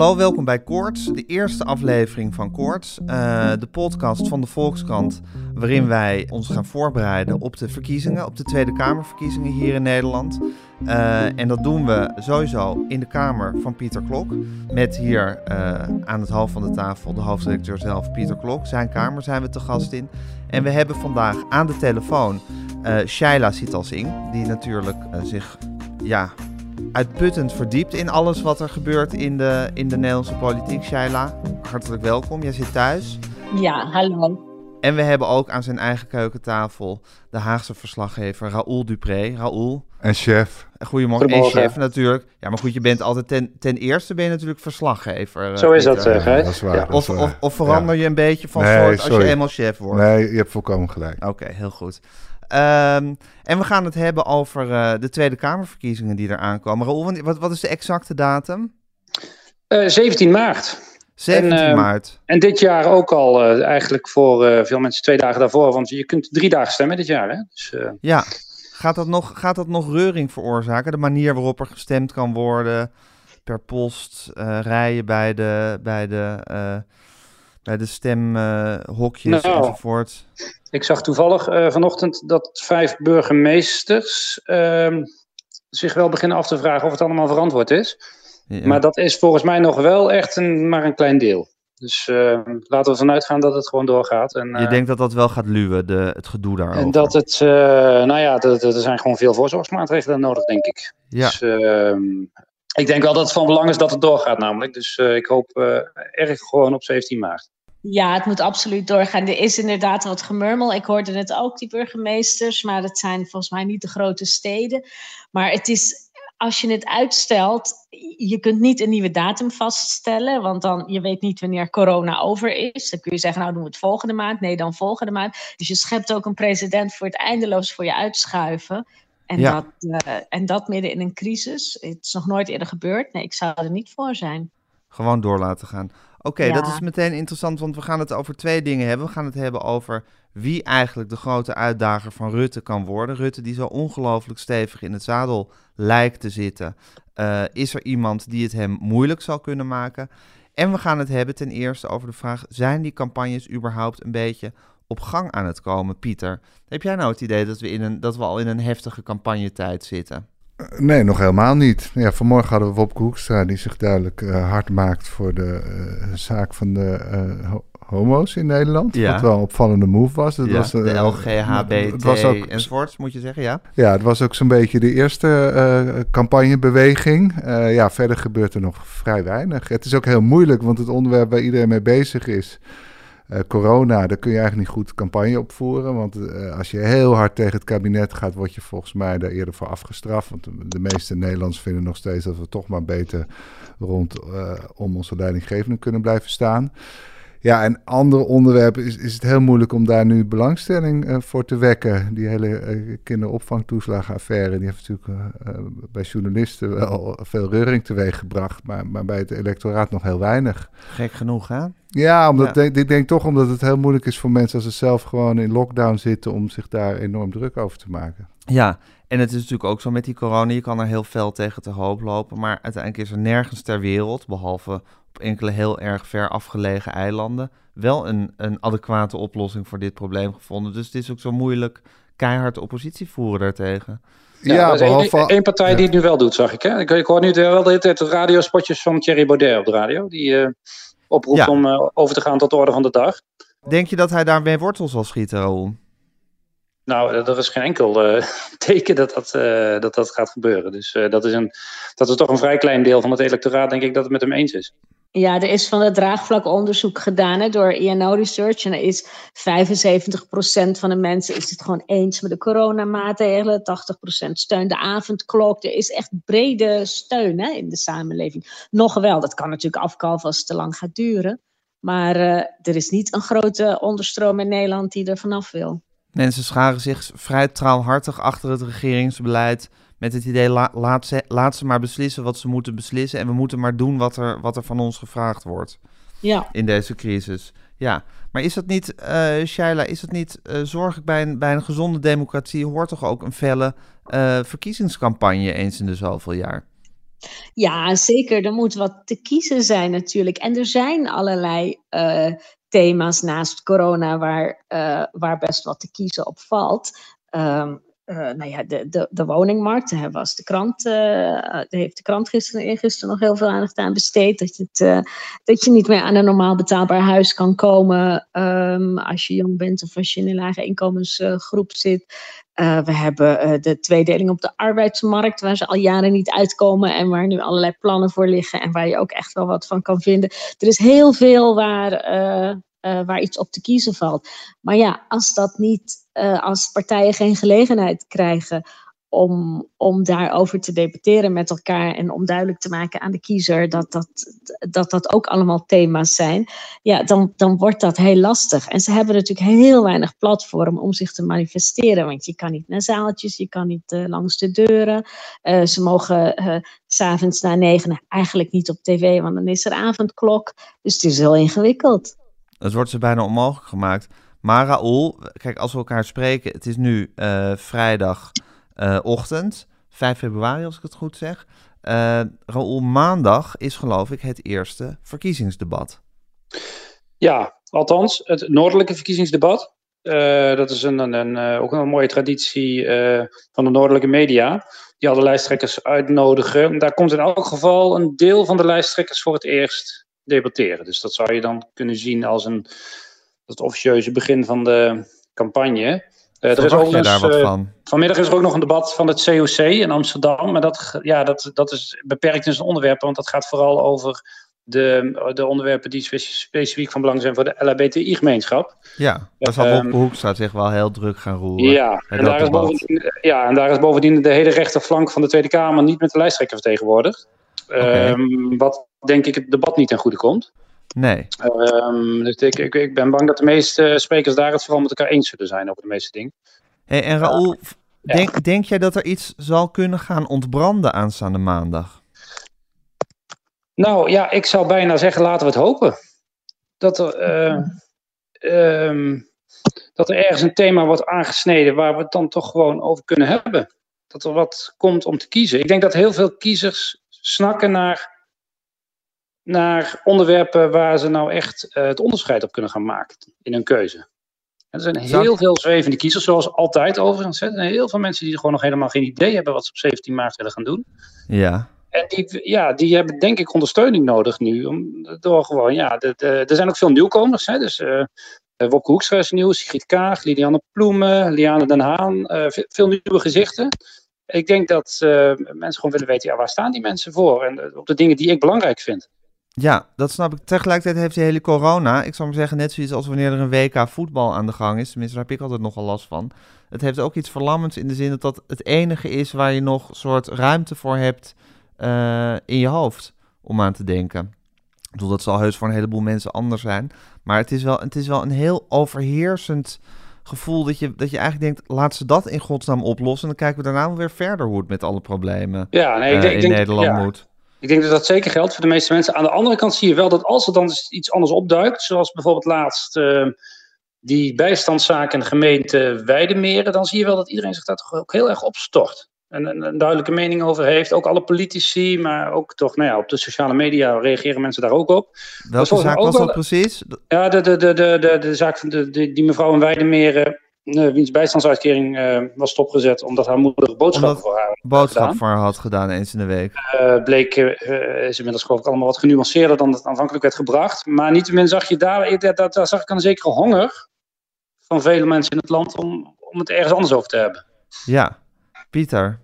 Hallo, welkom bij Koorts, de eerste aflevering van Koorts, eh, de podcast van de Volkskrant, waarin wij ons gaan voorbereiden op de verkiezingen, op de Tweede Kamerverkiezingen hier in Nederland. Eh, en dat doen we sowieso in de kamer van Pieter Klok, met hier eh, aan het hoofd van de tafel de hoofdredacteur zelf, Pieter Klok. Zijn kamer zijn we te gast in. En we hebben vandaag aan de telefoon Shaila Sitalsing, die natuurlijk zich ja, uitputtend verdiept in alles wat er gebeurt in de, in de Nederlandse politiek. Shaila, hartelijk welkom. Jij zit thuis. Ja, hallo. En we hebben ook aan zijn eigen keukentafel de Haagse verslaggever Raoul Dupré. Raoul. En chef. Goedemorgen. En chef natuurlijk. Ja, maar goed, je bent altijd ten, ten eerste ben je natuurlijk verslaggever. Zo is dat, uh, Gijs. dat is waar, ja. of, of, of, verander ja. je een beetje van nee, soort als sorry. je eenmaal chef wordt? Nee, je hebt volkomen gelijk. Oké, heel goed. Um, en we gaan het hebben over uh, de Tweede Kamerverkiezingen die er aankomen. Raoul, wat, wat is de exacte datum? Uh, 17 maart. 17 en, uh, maart. En dit jaar ook al uh, eigenlijk voor uh, veel mensen twee dagen daarvoor. Want je kunt drie dagen stemmen dit jaar. Hè? Dus, ja, gaat dat, nog, gaat dat nog reuring veroorzaken? De manier waarop er gestemd kan worden per post, rijen bij de, bij de, bij de stemhokjes nou, enzovoort? Ik zag toevallig vanochtend dat vijf burgemeesters ehm, zich wel beginnen af te vragen of het allemaal verantwoord is. Ja. Maar dat is volgens mij nog wel echt een, maar een klein deel. Dus uh, laten we ervan uitgaan dat het gewoon doorgaat. En, uh, je denkt dat dat wel gaat luwen, de, het gedoe daarover? En dat het, uh, nou ja, er zijn gewoon veel voorzorgsmaatregelen nodig, denk ik. Ja. Dus ehm, ik denk wel dat het van belang is dat het doorgaat namelijk. Dus ik hoop erg gewoon op 17 maart. Ja, het moet absoluut doorgaan. Er is inderdaad wat gemurmel. Ik hoorde het ook, die burgemeesters. Maar het zijn volgens mij niet de grote steden. Maar het is als je het uitstelt, je kunt niet een nieuwe datum vaststellen, want dan je weet niet wanneer corona over is. Dan kun je zeggen, nou doen we het volgende maand, nee dan volgende maand. Dus je schept ook een president voor het eindeloos voor je uitschuiven. En, Ja. dat, uh, en dat midden in een crisis. Het is nog nooit eerder gebeurd. Nee, ik zou er niet voor zijn. Gewoon door laten gaan. Oké, Ja. dat is meteen interessant, want we gaan het over twee dingen hebben. We gaan het hebben over wie eigenlijk de grote uitdager van Rutte kan worden. Rutte die zo ongelooflijk stevig in het zadel lijkt te zitten. Uh, is er iemand die het hem moeilijk zal kunnen maken? En we gaan het hebben ten eerste over de vraag, zijn die campagnes überhaupt een beetje op gang aan het komen, Pieter? Heb jij nou het idee dat we, in een, dat we al in een heftige campagnetijd zitten? Nee, nog helemaal niet. Ja, vanmorgen hadden we Wopke Hoekstra die zich duidelijk uh, hard maakt voor de uh, zaak van de uh, ho homo's in Nederland. Ja. Wat wel een opvallende move was. Ja, was de LGHBT was ook, moet je zeggen, ja? Ja, het was ook zo'n beetje de eerste campagnebeweging. Ja, verder gebeurt er nog vrij weinig. Het is ook heel moeilijk, want het onderwerp waar iedereen mee bezig is... Uh, corona, daar kun je eigenlijk niet goed campagne opvoeren. Want uh, als je heel hard tegen het kabinet gaat, word je volgens mij daar eerder voor afgestraft. Want de, meeste Nederlanders vinden nog steeds dat we toch maar beter rondom uh, onze leidinggevenden kunnen blijven staan. Ja, en andere onderwerpen is, is het heel moeilijk om daar nu belangstelling uh, voor te wekken. Die hele uh, kinderopvangtoeslagenaffaire, die heeft natuurlijk uh, bij journalisten wel veel reuring teweeg gebracht. Maar, maar bij het electoraat nog heel weinig. Gek genoeg, hè? Ja, omdat ja. Ik, ik denk toch omdat het heel moeilijk is voor mensen als ze zelf gewoon in lockdown zitten om zich daar enorm druk over te maken. Ja, en het is natuurlijk ook zo met die corona, je kan er heel fel tegen te hoop lopen, maar uiteindelijk is er nergens ter wereld, behalve op enkele heel erg ver afgelegen eilanden, wel een, een adequate oplossing voor dit probleem gevonden. Dus het is ook zo moeilijk keihard oppositie voeren daartegen. Ja, ja behalve... één, één partij ja. die het nu wel doet, zag ik. Hè? Ik, ik hoor nu wel de hele tijd de radiospotjes van Thierry Baudet op de radio, die uh, oproept ja. om uh, over te gaan tot de orde van de dag. Denk je dat hij daarmee wortel zal schieten, Raoul? Nou, er is geen enkel uh, teken dat dat, uh, dat dat gaat gebeuren. Dus uh, dat, is een, dat toch een vrij klein deel van het electoraat, denk ik, dat het met hem eens is. Ja, er is van het draagvlakonderzoek gedaan hè, door INO Research. En er is 75% van de mensen is het gewoon eens met de coronamaatregelen. 80% steunt de avondklok. Er is echt brede steun hè, in de samenleving. Nog wel, dat kan natuurlijk afkalven als het te lang gaat duren. Maar er is niet een grote onderstroom in Nederland die er vanaf wil. Mensen scharen zich vrij trouwhartig achter het regeringsbeleid met het idee laat, ze, laat ze maar beslissen wat ze moeten beslissen en we moeten maar doen wat er, wat er van ons gevraagd wordt ja. in deze crisis. Ja, maar is dat niet, uh, Shaila, is dat niet uh, zorgelijk bij een, bij een gezonde democratie hoort toch ook een felle uh, verkiezingscampagne eens in de zoveel jaar? Ja, zeker. Er moet wat te kiezen zijn natuurlijk. En er zijn allerlei thema's naast corona waar, waar best wat te kiezen op valt. Um, uh, nou ja, de, de, de woningmarkt, daar was de krant, uh, heeft de krant gisteren, gisteren nog heel veel aandacht aan besteed. Dat je, het, dat je niet meer aan een normaal betaalbaar huis kan komen um, als je jong bent of als je in een lage inkomensgroep zit. we hebben de tweedeling op de arbeidsmarkt, waar ze al jaren niet uitkomen en waar nu allerlei plannen voor liggen en waar je ook echt wel wat van kan vinden. Er is heel veel waar, waar iets op te kiezen valt. Maar ja, als dat niet uh, als partijen geen gelegenheid krijgen om, om daarover te debatteren met elkaar en om duidelijk te maken aan de kiezer dat dat, dat, dat ook allemaal thema's zijn, ja, dan, dan wordt dat heel lastig. En ze hebben natuurlijk heel weinig platform om zich te manifesteren, want je kan niet naar zaaltjes, je kan niet uh, langs de deuren. Ze mogen uh, s'avonds na negen eigenlijk niet op tv, want dan is er avondklok. Dus het is heel ingewikkeld. Het wordt ze bijna onmogelijk gemaakt. Maar Raoul, kijk, als we elkaar spreken, het is nu uh, vrijdagochtend, uh, 5 februari als ik het goed zeg. Uh, Raoul, maandag is geloof ik het eerste verkiezingsdebat. Ja, althans, het noordelijke verkiezingsdebat. Dat is een, een, ook een mooie traditie van de noordelijke media. Die alle lijsttrekkers uitnodigen. Daar komt in elk geval een deel van de lijsttrekkers voor het eerst debatteren. Dus dat zou je dan kunnen zien als een het officieuze begin van de campagne. Uh, er is ook daar wat uh, van? Vanmiddag is er ook nog een debat van het COC in Amsterdam. Maar dat, ja, dat, dat is beperkt in zijn onderwerp, want dat gaat vooral over de, de onderwerpen die specifiek van belang zijn voor de LHBTI-gemeenschap. Ja, daar zal um, Hoekstra zich wel heel druk gaan roeren. Ja en, daar is bovendien, ja, en daar is bovendien de hele rechterflank van de Tweede Kamer niet met de lijsttrekker vertegenwoordigd. Okay. Um, wat denk ik het debat niet ten goede komt. Nee. Um, dus ik, ik, ik, ben bang dat de meeste sprekers daar het vooral met elkaar eens zullen zijn over de meeste dingen. Hey, en Raoul, ja. denk, denk jij dat er iets zal kunnen gaan ontbranden aanstaande maandag? Nou ja, ik zou bijna zeggen, laten we het hopen. Dat er, uh, um, dat er ergens een thema wordt aangesneden waar we het dan toch gewoon over kunnen hebben. Dat er wat komt om te kiezen. Ik denk dat heel veel kiezers snakken naar naar onderwerpen waar ze nou echt uh, het onderscheid op kunnen gaan maken in hun keuze. er zijn heel veel zwevende kiezers, zoals altijd overigens. Er zijn heel veel mensen die gewoon nog helemaal geen idee hebben wat ze op 17 maart willen gaan doen. Ja. En die, ja, die hebben denk ik ondersteuning nodig nu. Om, door gewoon, ja, de, de, er zijn ook veel nieuwkomers. Hè, dus uh, Wopke Hoekstra is nieuw, Sigrid Kaag, Liliane Ploemen, Liane Den Haan. Uh, veel nieuwe gezichten. Ik denk dat mensen gewoon willen weten, ja, waar staan die mensen voor? En op de dingen die ik belangrijk vind. Ja, dat snap ik. Tegelijkertijd heeft die hele corona, ik zou maar zeggen, net zoiets als wanneer er een WK voetbal aan de gang is. Tenminste, daar heb ik altijd nogal last van. Het heeft ook iets verlammends in de zin dat dat het enige is waar je nog soort ruimte voor hebt uh, in je hoofd om aan te denken. Ik bedoel, dat zal heus voor een heleboel mensen anders zijn. Maar het is wel, het is wel een heel overheersend gevoel dat je, dat je eigenlijk denkt, laat ze dat in godsnaam oplossen. En dan kijken we daarna weer verder hoe het met alle problemen ja, nee, ik uh, denk, in ik denk, Nederland ja. moet. Ik denk dat dat zeker geldt voor de meeste mensen. Aan de andere kant zie je wel dat als er dan iets anders opduikt, zoals bijvoorbeeld laatst uh, die bijstandszaak in de gemeente Weidemeren, dan zie je wel dat iedereen zich daar toch ook heel erg op stort. En een, duidelijke mening over heeft. Ook alle politici, maar ook toch, nou ja, op de sociale media reageren mensen daar ook op. Welke zaak was dat precies? Ja, de, de, de, de, de, de zaak van de, die mevrouw in Weidemeren wiens bijstandsuitkering uh, was stopgezet omdat haar moeder boodschappen Omdat voor haar boodschap gedaan. voor haar had gedaan eens in de week. Uh, bleek, is inmiddels geloof ik allemaal wat genuanceerder dan het aanvankelijk werd gebracht. Maar niettemin zag je daar, daar, daar, daar zag ik een zekere honger van vele mensen in het land om, om het ergens anders over te hebben. Ja, Pieter,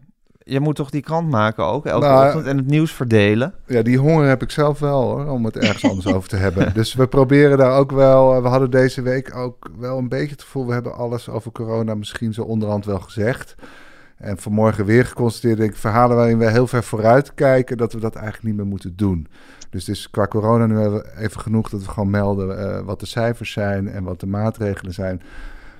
je moet toch die krant maken ook, elke Nou, ochtend, en het nieuws verdelen? Ja, die honger heb ik zelf wel hoor, om het ergens anders over te hebben. Dus we proberen daar ook wel. eh, We hadden deze week ook wel een beetje het gevoel, we hebben alles over corona misschien zo onderhand wel gezegd. En vanmorgen weer geconstateerd, denk ik, verhalen waarin we heel ver vooruit kijken, dat we dat eigenlijk niet meer moeten doen. Dus het is qua corona nu even genoeg dat we gewoon melden eh, wat de cijfers zijn en wat de maatregelen zijn.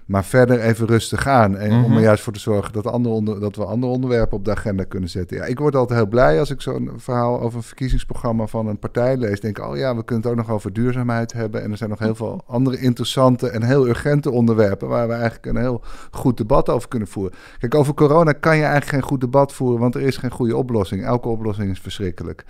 Maar verder even rustig aan. En om Mhm. er juist voor te zorgen dat, andere onder, dat we andere onderwerpen op de agenda kunnen zetten. Ja, ik word altijd heel blij als ik zo'n verhaal over een verkiezingsprogramma van een partij lees. Denk, oh ja, we kunnen het ook nog over duurzaamheid hebben. En er zijn nog heel veel andere interessante en heel urgente onderwerpen waar we eigenlijk een heel goed debat over kunnen voeren. Kijk, over corona kan je eigenlijk geen goed debat voeren, want er is geen goede oplossing. Elke oplossing is verschrikkelijk.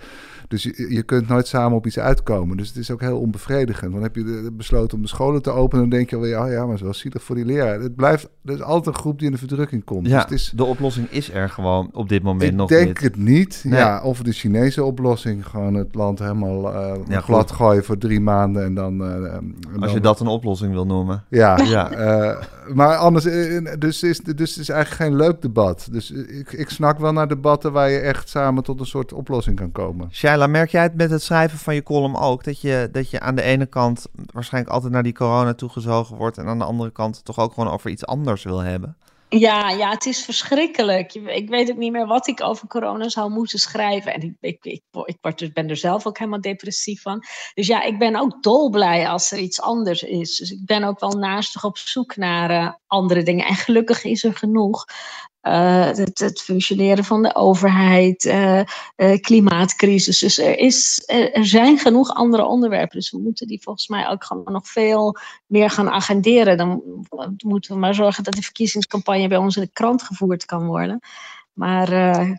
Dus je, je kunt nooit samen op iets uitkomen. Dus het is ook heel onbevredigend. Dan heb je besloten om de scholen te openen. Dan denk je alweer, oh ja, maar het is wel zielig voor die leraar. Het blijft, er is altijd een groep die in de verdrukking komt. Ja, Dus het is, de oplossing is er gewoon op dit moment ik nog denk niet. het niet. Nee. Ja, of de Chinese oplossing. Gewoon het land helemaal eh Ja, glad goed. gooien voor drie maanden. En dan... eh, en Als dan- je dat een oplossing wil noemen. Ja, Ja. eh, maar anders, eh, dus is, dus het is eigenlijk geen leuk debat. Dus eh, ik, ik snak wel naar debatten waar je echt samen tot een soort oplossing kan komen. Shaila, merk jij het met het schrijven van je column ook? Dat je, dat je aan de ene kant waarschijnlijk altijd naar die corona toegezogen wordt... en aan de andere kant toch ook gewoon over iets anders wil hebben? Ja, ja, het is verschrikkelijk. Ik weet ook niet meer wat ik over corona zou moeten schrijven. En ik, ik, ik, ik word, ben er zelf ook helemaal depressief van. Dus ja, ik ben ook dolblij als er iets anders is. Dus ik ben ook wel naastig op zoek naar eh, andere dingen. En gelukkig is er genoeg. Eh, het, het functioneren van de overheid, eh, eh, klimaatcrisis. Dus er, is, er, er zijn genoeg andere onderwerpen. Dus we moeten die volgens mij ook gewoon nog veel meer gaan agenderen. Dan moeten we maar zorgen dat de verkiezingscampagne bij ons in de krant gevoerd kan worden. Maar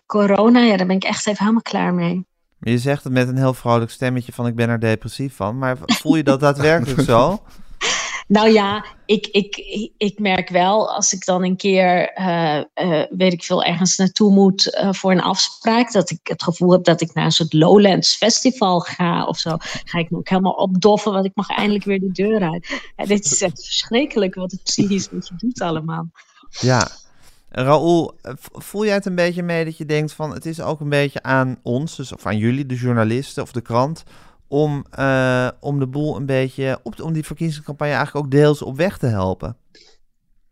corona, ja, daar ben ik echt even helemaal klaar mee. Je zegt het met een heel vrolijk stemmetje van ik ben er depressief van. Maar voel je dat daadwerkelijk zo? Nou ja, ik, ik, ik merk wel als ik dan een keer, eh, eh, weet ik veel, ergens naartoe moet eh, voor een afspraak, dat ik het gevoel heb dat ik naar een soort Lowlands Festival ga of zo. Ga ik me ook helemaal opdoffen, want ik mag eindelijk weer de deur uit. Ja, dit is echt verschrikkelijk wat het psychisch met je doet allemaal. Ja. Raoul, voel jij het een beetje mee dat je denkt van het is ook een beetje aan ons, dus of aan jullie, de journalisten of de krant, om, eh, om de boel een beetje, op, om die verkiezingscampagne eigenlijk ook deels op weg te helpen?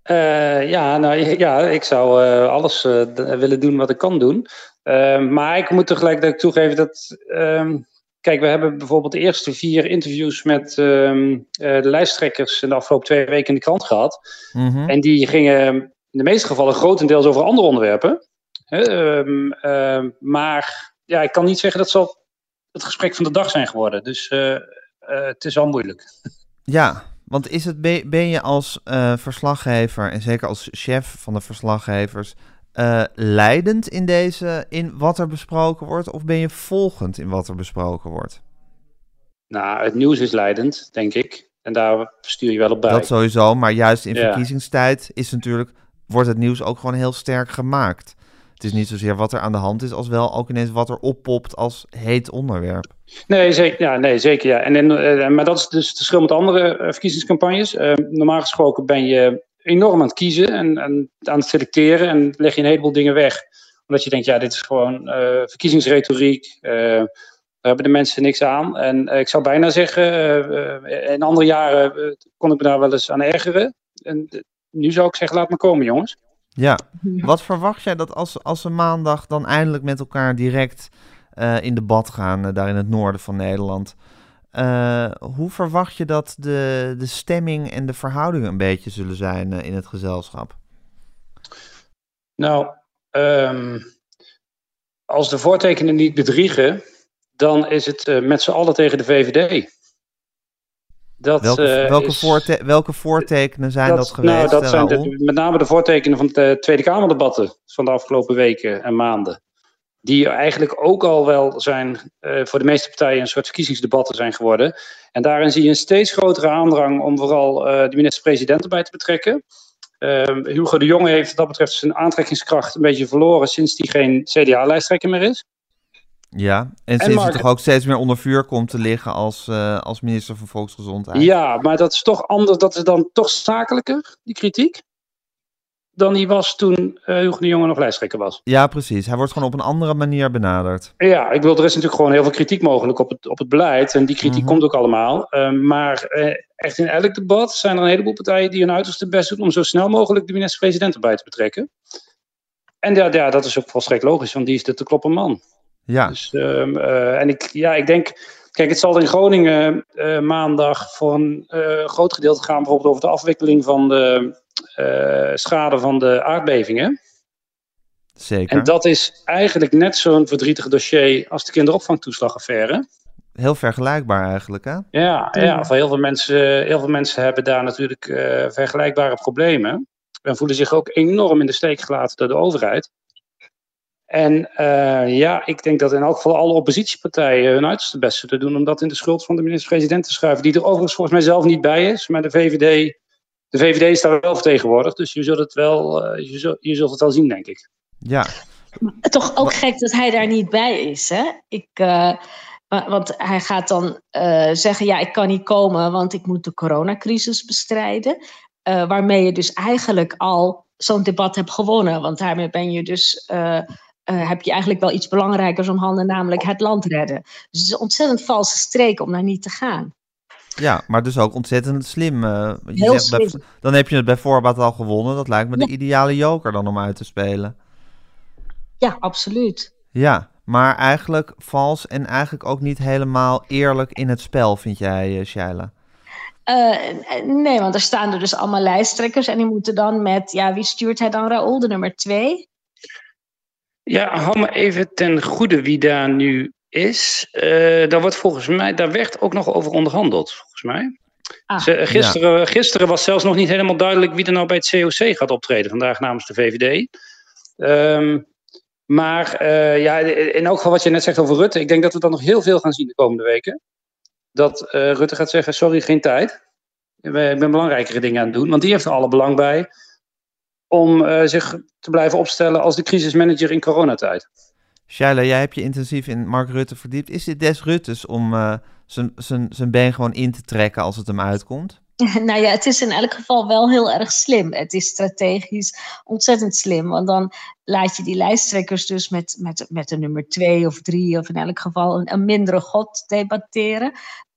Eh, ja, nou ja, ik zou eh, alles willen doen wat ik kan doen. Maar ik moet tegelijkertijd toegeven dat. ehm, kijk, we hebben bijvoorbeeld de eerste vier interviews met ehm, eh, de lijsttrekkers in de afgelopen twee weken in de krant gehad. Mhm. En die gingen in de meeste gevallen grotendeels over andere onderwerpen. Ehm, maar ja, ik kan niet zeggen dat ze al het gesprek van de dag zijn geworden. Dus eh, eh, het is al moeilijk. Ja, want is het, ben je als eh, verslaggever en zeker als chef van de verslaggevers leidend in deze, in wat er besproken wordt, of ben je volgend in wat er besproken wordt? Nou, het nieuws is leidend, denk ik. En daar stuur je wel op bij. Dat sowieso, maar juist in Ja. verkiezingstijd is natuurlijk, wordt het nieuws ook gewoon heel sterk gemaakt. Het is niet zozeer wat er aan de hand is, als wel ook ineens wat er oppopt als heet onderwerp. Nee, zeker. Ja, nee, zeker ja. En, en, eh, maar dat is dus het verschil met andere eh, verkiezingscampagnes. Eh, normaal gesproken ben je enorm aan het kiezen en, en aan het selecteren en leg je een heleboel dingen weg. Omdat je denkt, ja, dit is gewoon verkiezingsretoriek. daar hebben de mensen niks aan. En ik zou bijna zeggen, in andere jaren kon ik me daar wel eens aan ergeren. En nu zou ik zeggen, laat maar komen, jongens. Ja, wat verwacht jij dat als, als ze maandag dan eindelijk met elkaar direct eh, in debat gaan, eh, daar in het noorden van Nederland? Eh, hoe verwacht je dat de, de stemming en de verhoudingen een beetje zullen zijn eh, in het gezelschap? Nou, ehm, als de voortekenen niet bedriegen, dan is het eh, met z'n allen tegen de VVD. Dat, Welke, eh, welke, is- voorte- welke voortekenen zijn dat, geweest? Nou, dat eh, zijn de- met name de voortekenen van de Tweede Kamerdebatten van de afgelopen weken en maanden. Die eigenlijk ook al wel zijn eh, voor de meeste partijen een soort verkiezingsdebatten zijn geworden. En daarin zie je een steeds grotere aandrang om vooral eh, de minister-president erbij te betrekken. Ehm, Hugo de Jonge heeft wat dat betreft zijn aantrekkingskracht een beetje verloren sinds hij geen CDA-lijsttrekker meer is. Ja, en Mark- hij toch ook steeds meer onder vuur komt te liggen als, eh, als minister van Volksgezondheid. Ja, maar dat is toch anders, dat is dan toch zakelijker, die kritiek, dan die was toen eh, Hugo de Jonge nog lijsttrekker was. Ja, precies. Hij wordt gewoon op een andere manier benaderd. Ja, ik wil, er is natuurlijk gewoon heel veel kritiek mogelijk op het, op het beleid. En die kritiek Mhm. komt ook allemaal. Eh, maar echt in elk debat zijn er een heleboel partijen die hun uiterste best doen om zo snel mogelijk de minister-president erbij te betrekken. En ja, ja, dat is ook volstrekt logisch, want die is de te kloppen man. Ja, Dus, ehm, eh, en ik, ja, ik denk, kijk, het zal in Groningen eh, maandag voor een eh, groot gedeelte gaan, bijvoorbeeld over de afwikkeling van de schade van de aardbevingen. Zeker. En dat is eigenlijk net zo'n verdrietig dossier als de kinderopvangtoeslagaffaire. Heel vergelijkbaar eigenlijk, hè? Ja, ja voor heel veel mensen, heel veel mensen hebben daar natuurlijk vergelijkbare problemen. En voelen zich ook enorm in de steek gelaten door de overheid. En uh, ja, ik denk dat in elk geval alle oppositiepartijen hun uiterste best zullen doen om dat in de schuld van de minister-president te schuiven. Die er overigens volgens mij zelf niet bij is, maar de VVD, de VVD is daar wel vertegenwoordigd. Dus je zult het wel, uh, je, zult, je zult het wel zien, denk ik. Ja. Toch ook gek dat hij daar niet bij is, hè? Ik, uh, want hij gaat dan zeggen, ja, ik kan niet komen, want ik moet de coronacrisis bestrijden. waarmee je dus eigenlijk al zo'n debat hebt gewonnen. Want daarmee ben je dus uh, heb je eigenlijk wel iets belangrijkers om handen, namelijk het land redden. Dus het is een ontzettend valse streek om daar niet te gaan. Ja, maar dus ook ontzettend slim. Uh, je Heel zegt slim. Bij, dan heb je het bij voorbaat al gewonnen. Dat lijkt me de ideale joker dan om uit te spelen. Ja, absoluut. Ja, maar eigenlijk vals en eigenlijk ook niet helemaal eerlijk in het spel, vind jij, uh, Shaila? Uh, nee, want er staan er dus allemaal lijsttrekkers en die moeten dan met, ja, wie stuurt hij dan? Raoul, de nummer twee? Ja, hou me even ten goede wie daar nu is. Uh, daar, wordt volgens mij, daar werd ook nog over onderhandeld, volgens mij. Ah, Ze, gisteren, ja. gisteren was zelfs nog niet helemaal duidelijk wie er nou bij het COC gaat optreden, vandaag namens de VVD. Um, maar uh, ja, in elk geval wat je net zegt over Rutte, ik denk dat we dan nog heel veel gaan zien de komende weken. Dat uh, Rutte gaat zeggen, sorry, geen tijd. Ik ben belangrijkere dingen aan het doen, want die heeft er alle belang bij om uh, zich te blijven opstellen als de crisismanager in coronatijd. Shaila, jij hebt je intensief in Mark Rutte verdiept. Is dit des Ruttes om uh, zijn been gewoon in te trekken als het hem uitkomt? Nou ja, het is in elk geval wel heel erg slim. Het is strategisch ontzettend slim. Want dan laat je die lijsttrekkers dus met, met, met een nummer twee of drie, of in elk geval een, een mindere god debatteren.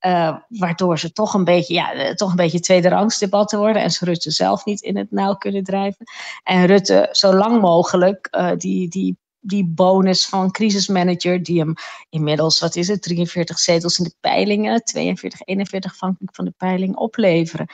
Uh, waardoor ze toch een beetje, ja, toch een beetje tweederangs debatten worden. En ze Rutte zelf niet in het nauw kunnen drijven. En Rutte zo lang mogelijk uh, die, die die bonus van crisismanager, die hem inmiddels, wat is het, 43 zetels in de peilingen, 42, 41 afhankelijk van de peiling opleveren.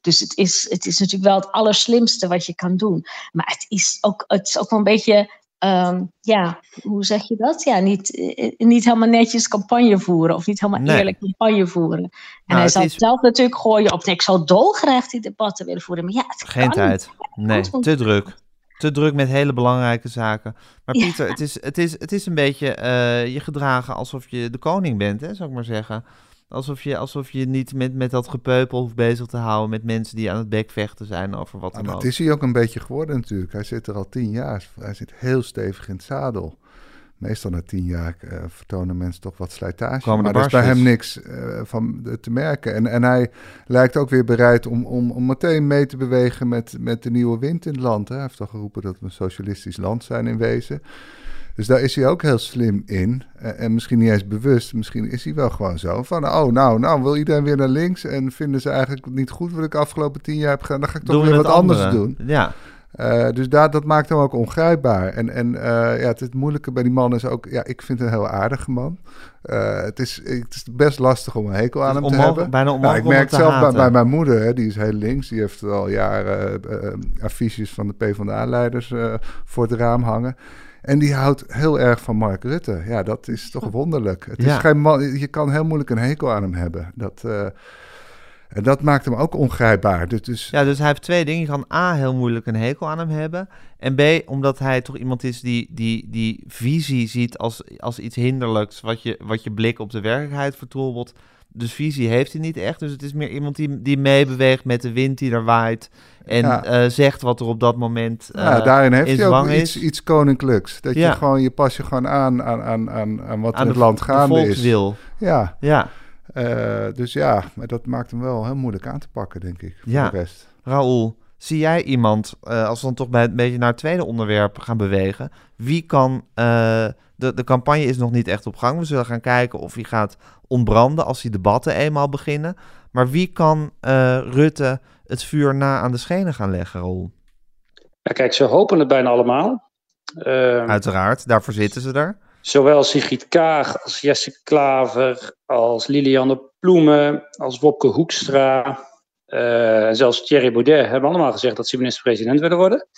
Dus het is, het is natuurlijk wel het allerslimste wat je kan doen. Maar het is ook, het is ook wel een beetje, um, ja, hoe zeg je dat? Ja, niet, niet helemaal netjes campagne voeren of niet helemaal Nee. eerlijk campagne voeren. En Nou, hij zal is- zelf natuurlijk gooien op, nee, ik zou dolgraag die debatten willen voeren. Maar ja, het Geen kan tijd. Nee, te druk. Te druk met hele belangrijke zaken. Maar Ja. Pieter, het, is, het, is, het is een beetje eh, je gedragen alsof je de koning bent, hè, zou ik maar zeggen. Alsof je, alsof je niet met, met dat gepeupel hoeft bezig te houden met mensen die aan het bekvechten zijn over wat Maar dan ook. dat is hij ook een beetje geworden natuurlijk. Hij zit er al tien jaar. Hij zit heel stevig in het zadel. Meestal na tien jaar eh, vertonen mensen toch wat slijtage. Komen de maar er is bij hem niks eh, van te merken. En, en hij lijkt ook weer bereid om, om, om meteen mee te bewegen met, met de nieuwe wind in het land. Hè. Hij heeft al geroepen dat we een socialistisch land zijn in wezen. Dus daar is hij ook heel slim in. En, en misschien niet eens bewust. Misschien is hij wel gewoon zo. Van, oh, nou, nou wil iedereen weer naar links. En vinden ze eigenlijk niet goed wat ik de afgelopen tien jaar heb gedaan. Dan ga ik toch Doen weer wat anders andere. doen. Ja, Uh, dus daar, dat maakt hem ook ongrijpbaar. En, en uh, ja, het, het moeilijke bij die man is ook... Ja, ik vind het een heel aardige man. Uh, het, is, het is best lastig om een hekel aan hem te hebben. bijna Nou, onmogelijk ik merk hem zelf bij, bij mijn moeder, hè, die is heel links. Die heeft al jaren affiches van de PvdA-leiders voor het raam hangen. En die houdt heel erg van Mark Rutte. Ja, dat is toch wonderlijk. Het Ja. is geen man, je kan heel moeilijk een hekel aan hem hebben. Dat, en dat maakt hem ook ongrijpbaar. Dus, dus ja, dus hij heeft twee dingen. Je kan A, heel moeilijk een hekel aan hem hebben. En B, omdat hij toch iemand is die, die, die visie ziet als, als iets hinderlijks... Wat je, wat je blik op de werkelijkheid vertroebelt. Dus visie heeft hij niet echt. Dus het is meer iemand die, die meebeweegt met de wind die er waait... En Ja. eh, zegt wat er op dat moment uh, Ja, daarin heeft in hij ook iets, is. iets koninklijks. Dat Ja. je gewoon, je pas je gewoon aan aan, aan, aan, aan wat aan in de, het land de gaande is. volkswil. Ja, Ja, eh, dus ja, maar dat maakt hem wel heel moeilijk aan te pakken, denk ik. Voor Ja. de rest. Raoul, zie jij iemand, eh, als we dan toch bij een beetje naar het tweede onderwerp gaan bewegen, wie kan, eh, de, de campagne is nog niet echt op gang, we zullen gaan kijken of hij gaat ontbranden als die debatten eenmaal beginnen, maar wie kan eh, Rutte het vuur na aan de schenen gaan leggen, Raoul? Ja, kijk, ze hopen het bijna allemaal. Uh, Uiteraard, daarvoor zitten ze er. Zowel Sigrid Kaag als Jesse Klaver, als Lilianne Ploemen, als Wopke Hoekstra. Uh, zelfs Thierry Baudet hebben allemaal gezegd dat ze minister-president willen worden.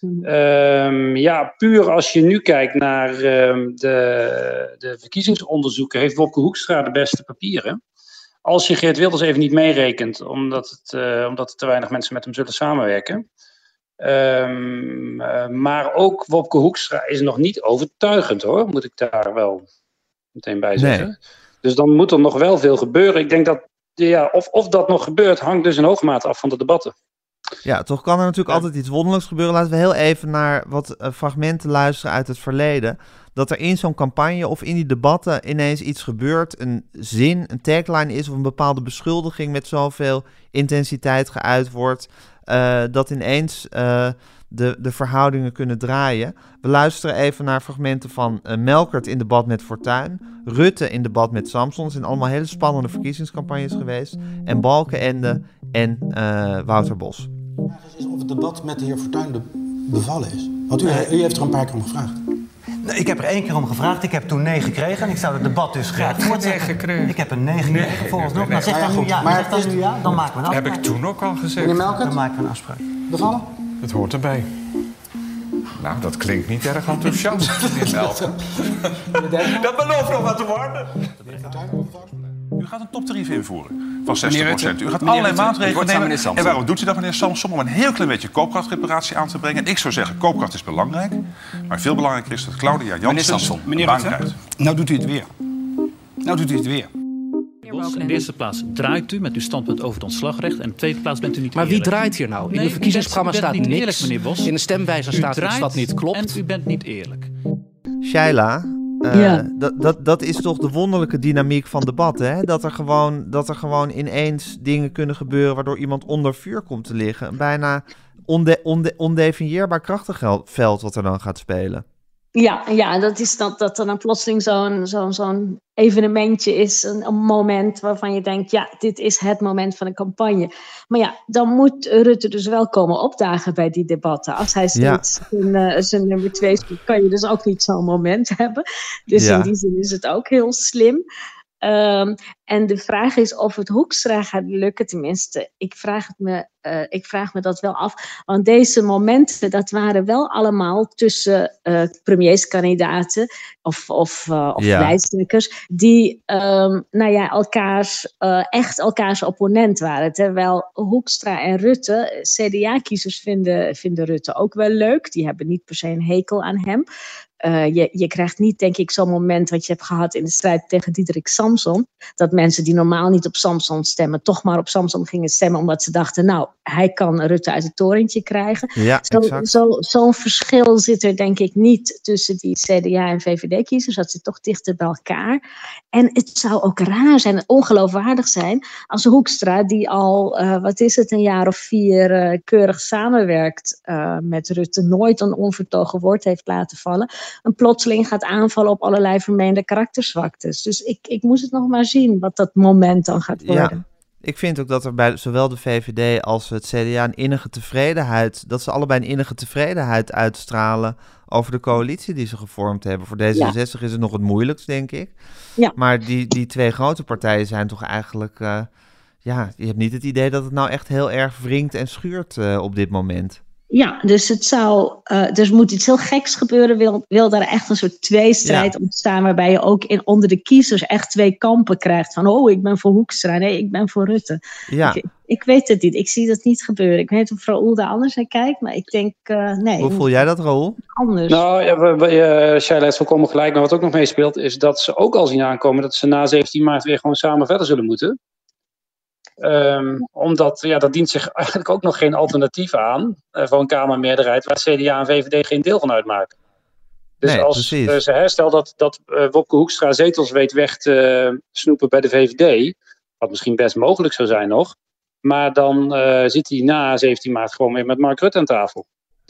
Mhm. Ehm, ja, puur als je nu kijkt naar ehm, de, de verkiezingsonderzoeken, heeft Wopke Hoekstra de beste papieren. Als je Geert Wilders even niet meerekent, omdat, het, uh, omdat er te weinig mensen met hem zullen samenwerken. Um, uh, maar ook Wopke Hoekstra is nog niet overtuigend hoor, moet ik daar wel meteen bij zeggen. Nee. Dus dan moet er nog wel veel gebeuren. Ik denk dat ja, of, of dat nog gebeurt, hangt dus in hoge mate af van de debatten. Ja, toch kan er natuurlijk altijd iets wonderlijks gebeuren. Laten we heel even naar wat uh, fragmenten luisteren uit het verleden. Dat er in zo'n campagne of in die debatten ineens iets gebeurt. Een zin, een tagline is of een bepaalde beschuldiging met zoveel intensiteit geuit wordt. Uh, dat ineens uh, de, de verhoudingen kunnen draaien. We luisteren even naar fragmenten van uh, Melkert in debat met Fortuyn, Rutte in debat met Samson. Het zijn allemaal hele spannende verkiezingscampagnes geweest. En Balkenende en Wouter Bos. De vraag is of het debat met de heer Fortuyn bevallen is. Want u, u heeft er een paar keer om gevraagd. Ik heb er één keer om gevraagd. Ik heb toen nee gekregen. En ik zou het debat dus graag voortzetten. Ik heb een nee gekregen volgens nog. Maar zeg dan nu ja. Maar zeg dan nu ja. Dan maken we een afspraak. Heb ik toen ook al gezegd. Dan maken we een afspraak. Bevallen? Het hoort erbij. Nou, dat klinkt niet erg enthousiast, meneer Melken. dat belooft nog wat te worden. U gaat een toptarief invoeren van 60% U gaat allerlei maatregelen nemen. En waarom doet u dat, meneer Samson? Om een heel klein beetje koopkrachtreparatie aan te brengen. En ik zou zeggen, koopkracht is belangrijk. Maar veel belangrijker is dat Claudia Janssen meneer baan krijgt. Nou doet u het weer. Nou doet u het weer. In de eerste plaats draait u met uw standpunt over het ontslagrecht. En in de tweede plaats bent u niet Maar wie draait hier nou? In nee, de verkiezingsprogramma staat niks. Eerlijk, meneer Bos. In de stemwijzer staat wat niet klopt. En u bent niet eerlijk. Shaila, uh, ja. dat, dat, dat is toch de wonderlijke dynamiek van debatten. Hè? Dat, er gewoon, dat er gewoon ineens dingen kunnen gebeuren waardoor iemand onder vuur komt te liggen. Een bijna onde, onde, ondefinieerbaar krachtenveld wat er dan gaat spelen. Ja, ja dat is dat, dat er dan plotseling zo'n zo'n zo'n evenementje is. Een, een, moment waarvan je denkt, ja, dit is het moment van een campagne. Maar ja, dan moet Rutte dus wel komen opdagen bij die debatten. Als hij steeds ja. zijn, uh, zijn nummer twee speelt, kan je dus ook niet zo'n moment hebben. Dus ja. in die zin is het ook heel slim. Um, en de vraag is of het Hoekstra gaat lukken. Tenminste, ik vraag, het me, uh, ik vraag me dat wel af. Want deze momenten, dat waren wel allemaal tussen uh, premierskandidaten of, of, uh, of ja. die um, nou ja, elkaars, echt elkaars opponent waren. Terwijl Hoekstra en Rutte, CDA-kiezers vinden, vinden Rutte ook wel leuk. Die hebben niet per se een hekel aan hem. Uh, je, je krijgt niet, denk ik, zo'n moment wat je hebt gehad in de strijd tegen Diederik Samson. Dat mensen die normaal niet op Samson stemmen, toch maar op Samson gingen stemmen. Omdat ze dachten, nou, hij kan Rutte uit het torentje krijgen. Ja, Zo'n zo, zo verschil zit er, denk ik, niet tussen die CDA en VVD-kiezers. Dat zit toch dichter bij elkaar. En het zou ook raar zijn, ongeloofwaardig zijn, als Hoekstra, die al, uh, wat is het, een jaar of vier uh, keurig samenwerkt met Rutte, nooit een onvertogen woord heeft laten vallen een plotseling gaat aanvallen op allerlei vermeende karakterzwaktes. Dus ik, ik moest het nog maar zien wat dat moment dan gaat worden. Ja. Ik vind ook dat er bij zowel de VVD als het CDA een innige tevredenheid, dat ze allebei een innige tevredenheid uitstralen over de coalitie die ze gevormd hebben. Voor D66 ja. is het nog het moeilijkst, denk ik. Ja. Maar die, die twee grote partijen zijn toch eigenlijk, uh, ja, je hebt niet het idee dat het nou echt heel erg wringt en schuurt uh, op dit moment. Ja, dus het zou, uh, dus moet iets heel geks gebeuren, wil, wil daar echt een soort tweestrijd ja. ontstaan, waarbij je ook in, onder de kiezers echt twee kampen krijgt. Van, oh, ik ben voor Hoekstra, nee, ik ben voor Rutte. Ja. Ik, ik weet het niet, ik zie dat niet gebeuren. Ik weet niet of Raoul daar anders naar kijkt, maar ik denk, uh, nee. Hoe voel jij dat, Raoul? Anders. Nou, ja, we, we, uh, Shaila heeft volkomen gelijk, maar wat ook nog meespeelt, is dat ze ook al zien aankomen dat ze na 17 maart weer gewoon samen verder zullen moeten. Um, omdat ja, dat dient zich eigenlijk ook nog geen alternatief aan uh, voor een Kamermeerderheid waar CDA en VVD geen deel van uitmaken. Dus nee, als ze herstel dat, dat uh, Wopke Hoekstra zetels weet weg te snoepen bij de VVD, wat misschien best mogelijk zou zijn nog, maar dan zit hij na 17 maart gewoon weer met Mark Rutte aan tafel.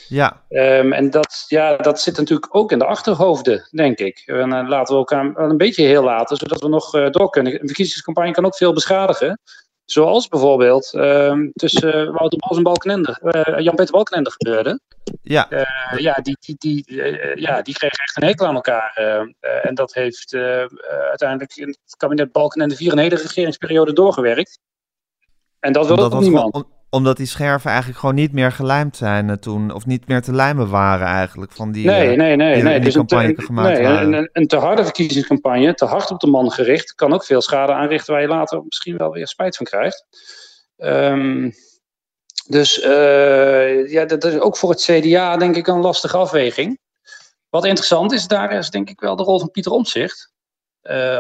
Ja. Um, en dat, ja, dat zit natuurlijk ook in de achterhoofden, denk ik. En laten we elkaar een beetje heel laten, zodat we nog door kunnen. Een verkiezingscampagne kan ook veel beschadigen. Zoals bijvoorbeeld uh, tussen Wouter Bos en Balkenende, uh, Jan-Peter Balkenende gebeurde. Ja. Uh, ja, die, die, die, ja, die kregen echt een hekel aan elkaar. en dat heeft uiteindelijk in het kabinet Balkenende vier een hele regeringsperiode doorgewerkt. En dat wil ook niemand. om- omdat die scherven eigenlijk gewoon niet meer gelijmd zijn eh, toen. Of niet meer te lijmen waren eigenlijk. Van die, Nee, eh, nee, nee. die, nee. die Dus een, campagne te, gemaakt nee, een, een te harde verkiezingscampagne, te hard op de man gericht, kan ook veel schade aanrichten waar je later misschien wel weer spijt van krijgt. Ehm, dus eh, ja, dat is ook voor het CDA denk ik een lastige afweging. Wat interessant is, daar is denk ik wel de rol van Pieter Omtzigt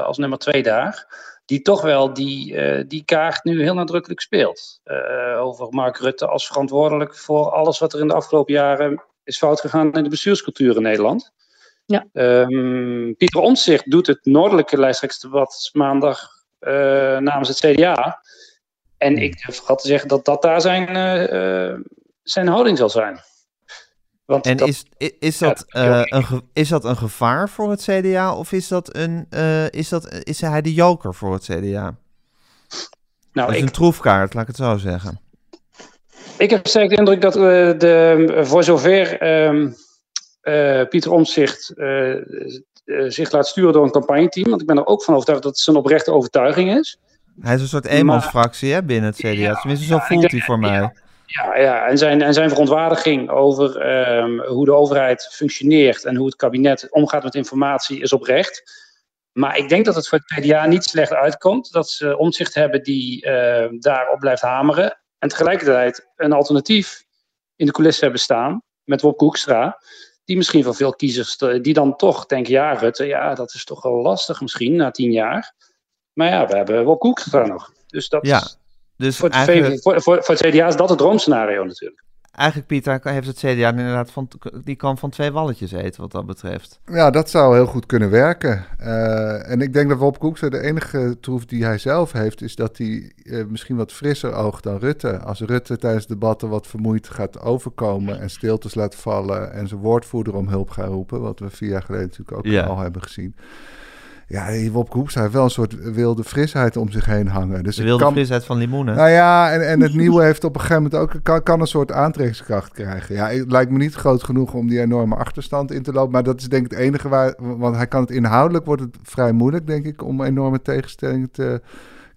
als nummer twee daar. Die toch wel die, eh, die kaart nu heel nadrukkelijk speelt. Eh, over Mark Rutte als verantwoordelijk voor alles wat er in de afgelopen jaren is fout gegaan in de bestuurscultuur in Nederland. Ja. Ehm, Pieter Omtzigt doet het noordelijke lijsttrekkersdebat maandag eh, namens het CDA. En ik durf te zeggen dat dat daar zijn, zijn houding zal zijn. Want En dat- is, is, dat, Ja, eh, een is dat een gevaar voor het CDA? Of is, dat een, eh, is, dat, is hij de joker voor het CDA? nou, dat is ik, een troefkaart, laat ik het zo zeggen. Ik heb sterk de indruk dat eh, de, voor zover ehm, eh, Pieter Omtzigt zich laat sturen door een campagneteam, want ik ben er ook van overtuigd dat het zijn oprechte overtuiging is. Hij is een soort eenmansfractie hè, binnen het CDA. Tenminste, zo voelt hij voor mij. Ja, ja en, zijn, en zijn verontwaardiging over ehm, hoe de overheid functioneert en hoe het kabinet omgaat met informatie is oprecht. Maar ik denk dat het voor het PDA niet slecht uitkomt dat ze omzicht hebben die eh, daarop blijft hameren. En tegelijkertijd een alternatief in de coulissen hebben staan met Wopke Hoekstra. Die misschien voor veel kiezers, die dan toch denken, ja Rutte, ja dat is toch wel lastig misschien na tien jaar. Maar ja, we hebben Wopke Hoekstra nog. Dus dat Ja, is, dus voor, het eigenlijk, voor, voor, voor het CDA is dat het droomscenario natuurlijk. eigenlijk, Pieter, heeft het CDA inderdaad van, die kan van twee walletjes eten wat dat betreft. Ja, dat zou heel goed kunnen werken. Eh, en ik denk dat Wop Koekse de enige troef die hij zelf heeft, is dat hij eh, misschien wat frisser oogt dan Rutte. Als Rutte tijdens debatten wat vermoeid gaat overkomen en stiltes laat vallen en zijn woordvoerder om hulp gaat roepen, wat we vier jaar geleden natuurlijk ook Ja. al hebben gezien. Ja, die Wop Koekse heeft wel een soort wilde frisheid om zich heen hangen. Dus De wilde kan, frisheid van limoenen. nou ja, en, en het nieuwe heeft op een gegeven moment ook kan, kan een soort aantrekkingskracht krijgen. Ja, het lijkt me niet groot genoeg om die enorme achterstand in te lopen. Maar dat is denk ik het enige waar. Want hij kan het inhoudelijk wordt het vrij moeilijk, denk ik, om enorme tegenstellingen te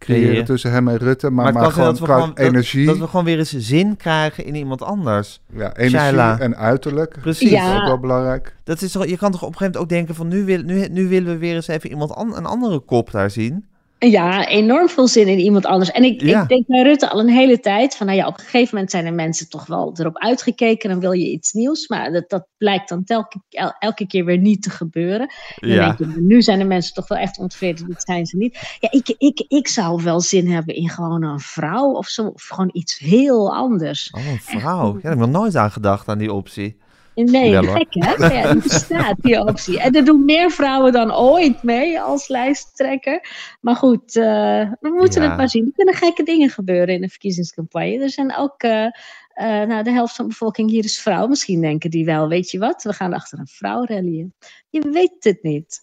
creëren tussen hem en Rutte. Maar, maar, gewoon dat we gewoon, energie. Dat, we gewoon weer eens zin krijgen in iemand anders. ja, energie Shaila. en uiterlijk. Precies. Dat is Ja. ook wel belangrijk. Dat is toch, je kan toch op een gegeven moment ook denken van nu, wil, nu, nu willen we weer eens even iemand an, een andere kop daar zien. Ja, enorm veel zin in iemand anders. En ik, Ja. ik denk bij Rutte al een hele tijd van, nou ja, op een gegeven moment zijn er mensen toch wel erop uitgekeken, dan wil je iets nieuws. Maar dat, dat blijkt dan telke, el- elke keer weer niet te gebeuren. Ja. je, nu zijn de mensen toch wel echt ontevreden, dat zijn ze niet. Ja, ik, ik, ik zou wel zin hebben in gewoon een vrouw of zo, of gewoon iets heel anders. Oh, een vrouw. Ja, daar heb ik nog nooit aan gedacht aan die optie. Nee, gek hè? Ja, die bestaat, die optie. En er doen meer vrouwen dan ooit mee als lijsttrekker. Maar goed, eh, we moeten Ja. het maar zien. Er kunnen gekke dingen gebeuren in de verkiezingscampagne. Er zijn ook, eh, eh, nou, de helft van de bevolking hier is vrouw. Misschien denken die wel, weet je wat, we gaan achter een vrouw rallyen. Je weet het niet.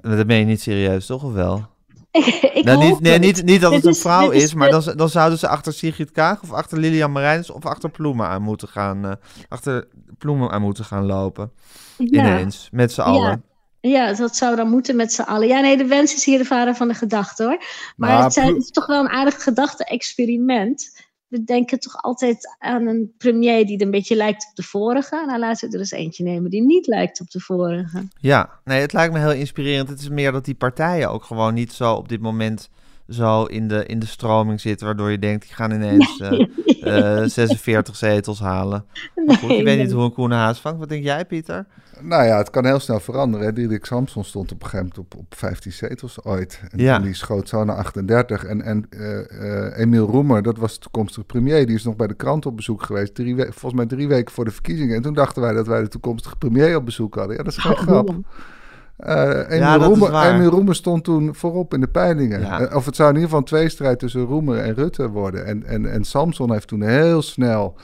Dat ben je niet serieus, toch? Of wel? Ik Nou, niet, nee, niet, niet dat het een vrouw is, maar dan, dan zouden ze achter Sigrid Kaag of achter Lilian Marijns of achter Ploemen aan moeten gaan, eh, achter Ploemen aan moeten gaan lopen. Ja. Ineens, met z'n allen. Ja, dat zou dan moeten met z'n allen. Ja, nee, de wens is hier de vader van de gedachte hoor. Maar Maar het, zijn- het is toch wel een aardig gedachte-experiment. We denken toch altijd aan een premier die een beetje lijkt op de vorige. Nou, laten we er eens eentje nemen die niet lijkt op de vorige. Ja, nee, het lijkt me heel inspirerend. Het is meer dat die partijen ook gewoon niet zo op dit moment zo in de, in de stroming zitten, waardoor je denkt, die gaan ineens eh, eh, 46 zetels halen. Maar goed, je Nee, weet nee. niet hoe een koene haas vangt. Wat denk jij, Pieter? Nou ja, het kan heel snel veranderen. Diederik Samson stond op een gegeven moment op, op 15 zetels ooit. En Ja. die schoot zo naar 38. En, en eh, eh, Emiel Roemer, dat was de toekomstige premier, die is nog bij de krant op bezoek geweest. Drie we- volgens mij drie weken voor de verkiezingen. En toen dachten wij dat wij de toekomstige premier op bezoek hadden. Ja, dat is geen grap. Eh Emiel, Ja, dat is Roemer, Roemer stond toen voorop in de peilingen. Ja. Eh, Of het zou in ieder geval een tweestrijd tussen Roemer en Rutte worden. En, en, en Samson heeft toen heel snel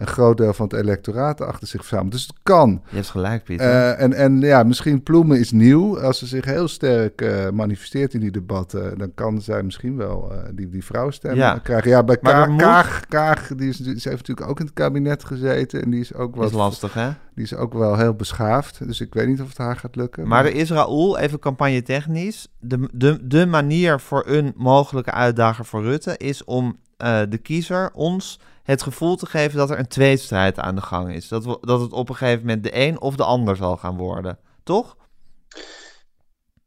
een groot deel van het electoraat achter zich verzameld. Dus het kan. Je hebt gelijk, Pieter. Eh, en, en ja, misschien Ploemen is nieuw. Als ze zich heel sterk eh, manifesteert in die debatten, dan kan zij misschien wel eh, die, die vrouwstem Ja. krijgen. Ja, bij Maar Kaag, moet- Kaag, Kaag die, is, die heeft natuurlijk ook in het kabinet gezeten. En die is ook Dat is wel, lastig, hè? die is ook wel heel beschaafd. Dus ik weet niet of het haar gaat lukken. Maar er is Raoul, even campagne technisch. De, de, de manier voor een mogelijke uitdager voor Rutte is om uh, de kiezer ons het gevoel te geven dat er een tweestrijd aan de gang is. Dat, we, dat het op een gegeven moment de een of de ander zal gaan worden. Toch?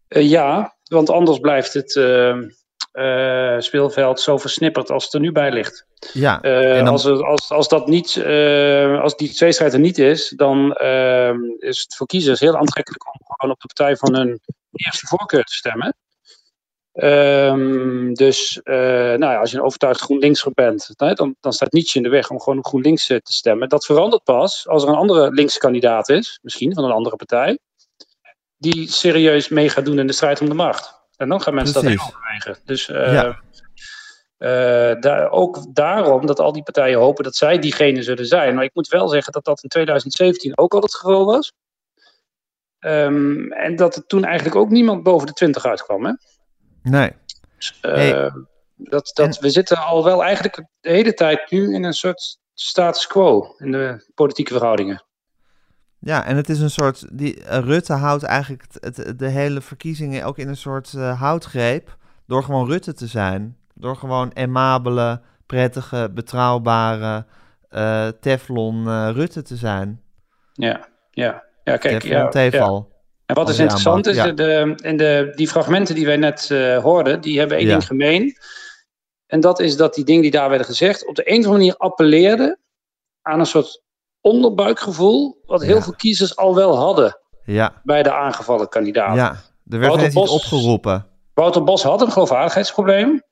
Uh, ja, want anders blijft het uh, speelveld zo versnipperd als het er nu bij ligt. Ja, dan... als, als, als, dat niet, als die tweestrijd er niet is, dan is het voor kiezers heel aantrekkelijk om gewoon op de partij van hun eerste voorkeur te stemmen. Um, dus uh, nou ja, als je een overtuigd GroenLinkser bent, dan, dan staat niets in de weg om gewoon op GroenLinks te stemmen. Dat verandert pas als er een andere linkse kandidaat is, misschien van een andere partij, die serieus mee gaat doen in de strijd om de macht. En dan gaan mensen Precies. dat overwegen. Dus uh, ja. uh, daar, ook daarom dat al die partijen hopen dat zij diegene zullen zijn. Maar ik moet wel zeggen dat dat in 2017 ook al het geval was. Um, en dat er toen eigenlijk ook niemand boven de 20 uitkwam. Hè? Nee. Dus, uh, dat, dat, We zitten al wel eigenlijk de hele tijd nu in een soort status quo in de politieke verhoudingen. Ja, en het is een soort. Die, uh, Rutte houdt eigenlijk het, het, de hele verkiezingen ook in een soort uh, houtgreep. Door gewoon Rutte te zijn. Door gewoon emabele, prettige, betrouwbare uh, Teflon Rutte te zijn. Ja, ja. ja kijk, Teflon ja, Tefal. En wat is interessant is, ja. de, in de, die fragmenten die wij net uh, hoorden, die hebben één ja. ding gemeen. En dat is dat die dingen die daar werden gezegd, op de een of andere manier appelleerden aan een soort onderbuikgevoel, wat heel ja. veel kiezers al wel hadden ja. bij de aangevallen kandidaat. Ja, er werd net Bos, opgeroepen. Wouter Bos had een geloofwaardigheidsprobleem.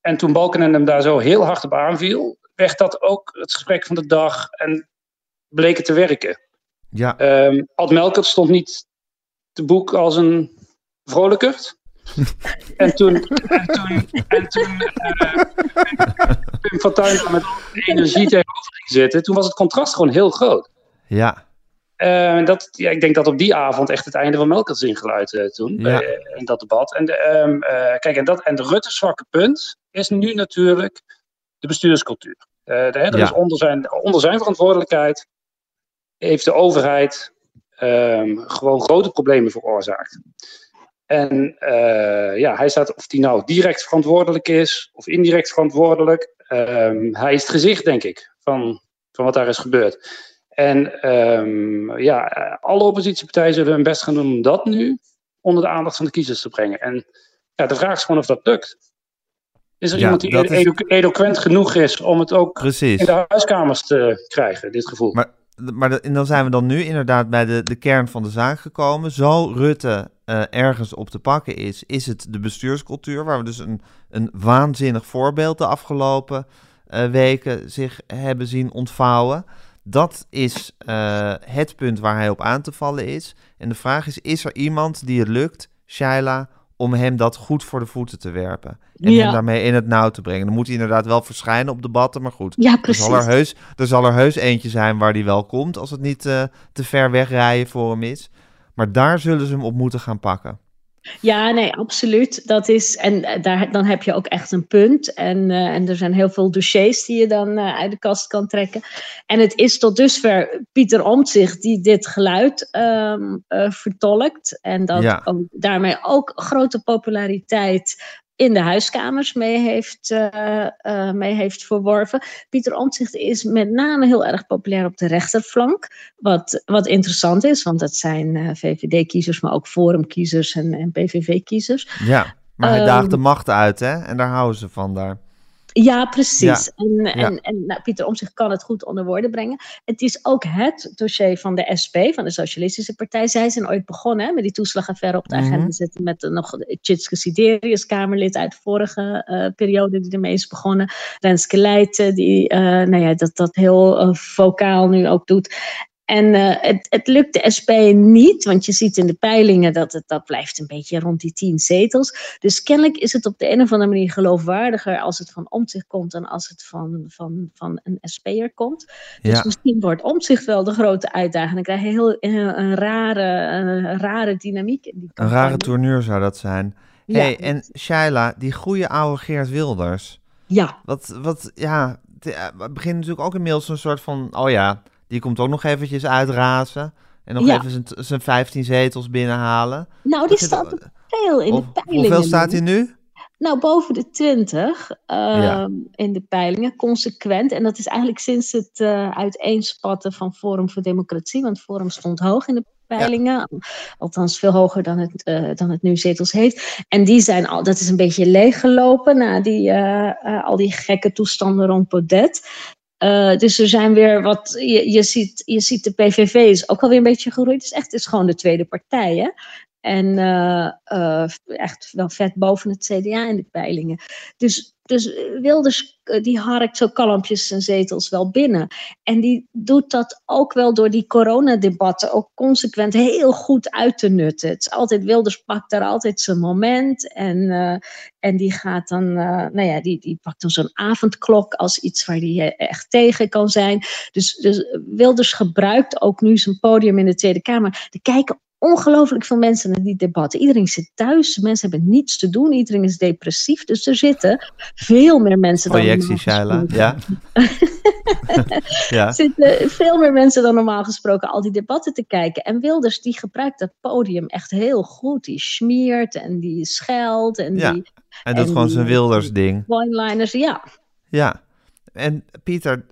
En toen Balkenende hem daar zo heel hard op aanviel, werd dat ook het gesprek van de dag en bleek het te werken. Ja. Um, Ad Melkert stond niet te boek als een vrolijkert. en toen, en toen, en toen uh, Pim Fortuyn met energie tegenover ging zitten, toen was het contrast gewoon heel groot. Ja. Uh, dat, ja, ik denk dat op die avond echt het einde van Melkert is ingeluid uh, toen, ja. bij, in dat debat. En, um, kijk, en, dat, en de Rutte zwakke punt is nu natuurlijk de bestuurscultuur. de, ja. is onder zijn, onder zijn verantwoordelijkheid heeft de overheid um, gewoon grote problemen veroorzaakt. En uh, ja, hij staat, of hij nou direct verantwoordelijk is of indirect verantwoordelijk, um, hij is het gezicht, denk ik, van, van wat daar is gebeurd. En um, ja, alle oppositiepartijen zullen hun best gaan doen om dat nu onder de aandacht van de kiezers te brengen. En ja, de vraag is gewoon of dat lukt. Is er ja, iemand die is... eloquent genoeg is om het ook Precies. in de huiskamers te krijgen, dit gevoel? Maar maar en dan zijn we dan nu inderdaad bij de, de kern van de zaak gekomen. Zo Rutte uh, ergens op te pakken is, is het de bestuurscultuur, waar we dus een, een waanzinnig voorbeeld de afgelopen uh, weken zich hebben zien ontvouwen. Dat is uh, het punt waar hij op aan te vallen is. En de vraag is, is er iemand die het lukt, Shaila, om hem dat goed voor de voeten te werpen. En ja. hem daarmee in het nauw te brengen. Dan moet hij inderdaad wel verschijnen op debatten, maar goed. Ja, precies. Er zal er heus, er zal er heus eentje zijn waar hij wel komt, als het niet uh, te ver wegrijden voor hem is. Maar daar zullen ze hem op moeten gaan pakken. Ja, nee, absoluut. Dat is, en daar, dan heb je ook echt een punt. En, uh, en er zijn heel veel dossiers die je dan uh, uit de kast kan trekken. En het is tot dusver Pieter Omtzigt die dit geluid um, uh, vertolkt. En dat ja. ook, daarmee ook grote populariteit in de huiskamers mee heeft, uh, uh, mee heeft verworven. Pieter Omtzigt is met name heel erg populair op de rechterflank. Wat, wat interessant is, want dat zijn uh, VVD-kiezers, maar ook Forum-kiezers en, en PVV-kiezers. Ja, maar hij um, daagt de macht uit, hè? En daar houden ze van daar. Ja, precies. Ja. En, en, ja. en nou, Pieter Omtzigt kan het goed onder woorden brengen. Het is ook het dossier van de SP, van de Socialistische Partij. Zij zijn ooit begonnen hè, met die toeslagaffaire op de agenda mm-hmm. zetten. Met uh, nog Tjitske Siderius, Kamerlid uit de vorige uh, periode, die ermee is begonnen. Renske Leijten, die uh, nou ja, dat, dat heel vocaal nu ook doet. En uh, het, het lukt de SP niet, want je ziet in de peilingen dat het dat blijft een beetje rond die tien zetels. Dus kennelijk is het op de een of andere manier geloofwaardiger als het van omzicht komt dan als het van, van, van een SP'er komt. Dus ja. misschien wordt omzicht wel de grote uitdaging. Dan krijg je heel een, een rare, een rare dynamiek. In die een rare tourneur zou dat zijn. Ja. hey, en Shaila, die goede oude Geert Wilders. Ja. Wat, wat ja, het begint natuurlijk ook inmiddels een soort van, oh ja die komt ook nog eventjes uitrazen. En nog ja. even zijn, zijn 15 zetels binnenhalen. Nou, die staat veel in of, de peilingen. Hoeveel staat hij nu? Nou, boven de 20 ehm, in de peilingen, consequent. En dat is eigenlijk sinds het uh, uiteenspatten van Forum voor Democratie, want Forum stond hoog in de peilingen, althans veel hoger dan het, uh, dan het nu zetels heeft. En die zijn al, dat is een beetje leeggelopen na die, uh, al die gekke toestanden rond Podet. Dus er zijn weer wat, je, je, ziet, je ziet de PVV is ook alweer een beetje gegroeid. Het is echt het is gewoon de tweede partij. Hè? En uh, uh, echt wel vet boven het CDA in de peilingen. Dus, dus Wilders uh, die harkt zo kalmpjes zijn zetels wel binnen. En die doet dat ook wel door die coronadebatten ook consequent heel goed uit te nutten. Het is altijd, Wilders pakt daar altijd zijn moment. En, en die gaat dan, nou ja, die, die pakt dan zo'n avondklok als iets waar hij echt tegen kan zijn. Dus, dus Wilders gebruikt ook nu zijn podium in de Tweede Kamer. Er kijken ongelooflijk veel mensen naar die debatten. Iedereen zit thuis, mensen hebben niets te doen, iedereen is depressief. Dus er zitten veel meer mensen Projectie, dan Shaila, ja. ja. Er zitten veel meer mensen dan normaal gesproken al die debatten te kijken. En Wilders die gebruikt dat podium echt heel goed. Die smeert en die scheldt. En ja, die, hij doet gewoon zijn Wilders ding. One-liners, ja. Ja, en Pieter,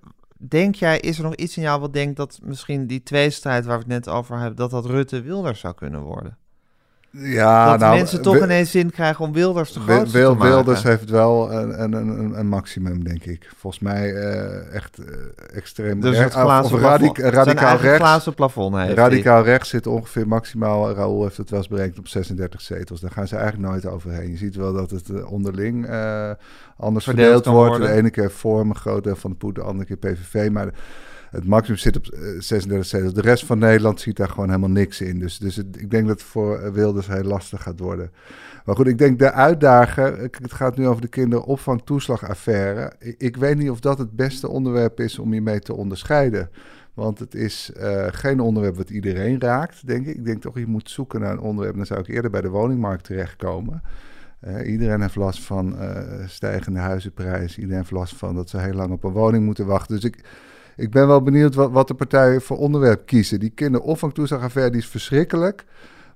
denk jij, is er nog iets in jou wat denkt dat misschien die tweestrijd waar we het net over hebben, dat dat Rutte-Wilders zou kunnen worden? Ja, dat nou, mensen toch ineens zin krijgen om Wilders te groot te maken. Wilders heeft wel een, een, een, een, maximum, denk ik. Volgens mij uh, echt uh, extreem dus het glazen of radic radicaal rechts. glazen plafond heeft Radicaal rechts zit ongeveer maximaal, Raoul heeft het wel eens berekend, op 36 zetels. Daar gaan ze eigenlijk nooit overheen. Je ziet wel dat het uh, onderling anders verdeeld, verdeeld wordt. De ene keer Vorm, een groot deel van de poed, de andere keer PVV. Maar het maximum zit op 36 eh, zetels. De rest van Nederland ziet daar gewoon helemaal niks in. Dus, dus ik denk dat het voor eh, Wilders heel lastig gaat worden. Maar goed, ik denk de uitdager, het gaat nu over de kinderopvangtoeslagaffaire. Ik, ik weet niet of dat het beste onderwerp is om hiermee te onderscheiden. Want het is geen onderwerp wat iedereen raakt, denk ik. Ik denk toch, je moet zoeken naar een onderwerp. Dan zou ik eerder bij de woningmarkt terechtkomen. Iedereen heeft last van stijgende huizenprijzen. Iedereen heeft last van dat ze heel lang op een woning moeten wachten. Dus ik, ik ben wel benieuwd wat, wat de partijen voor onderwerp kiezen. Die kinderopvangtoeslagaffaire die is verschrikkelijk.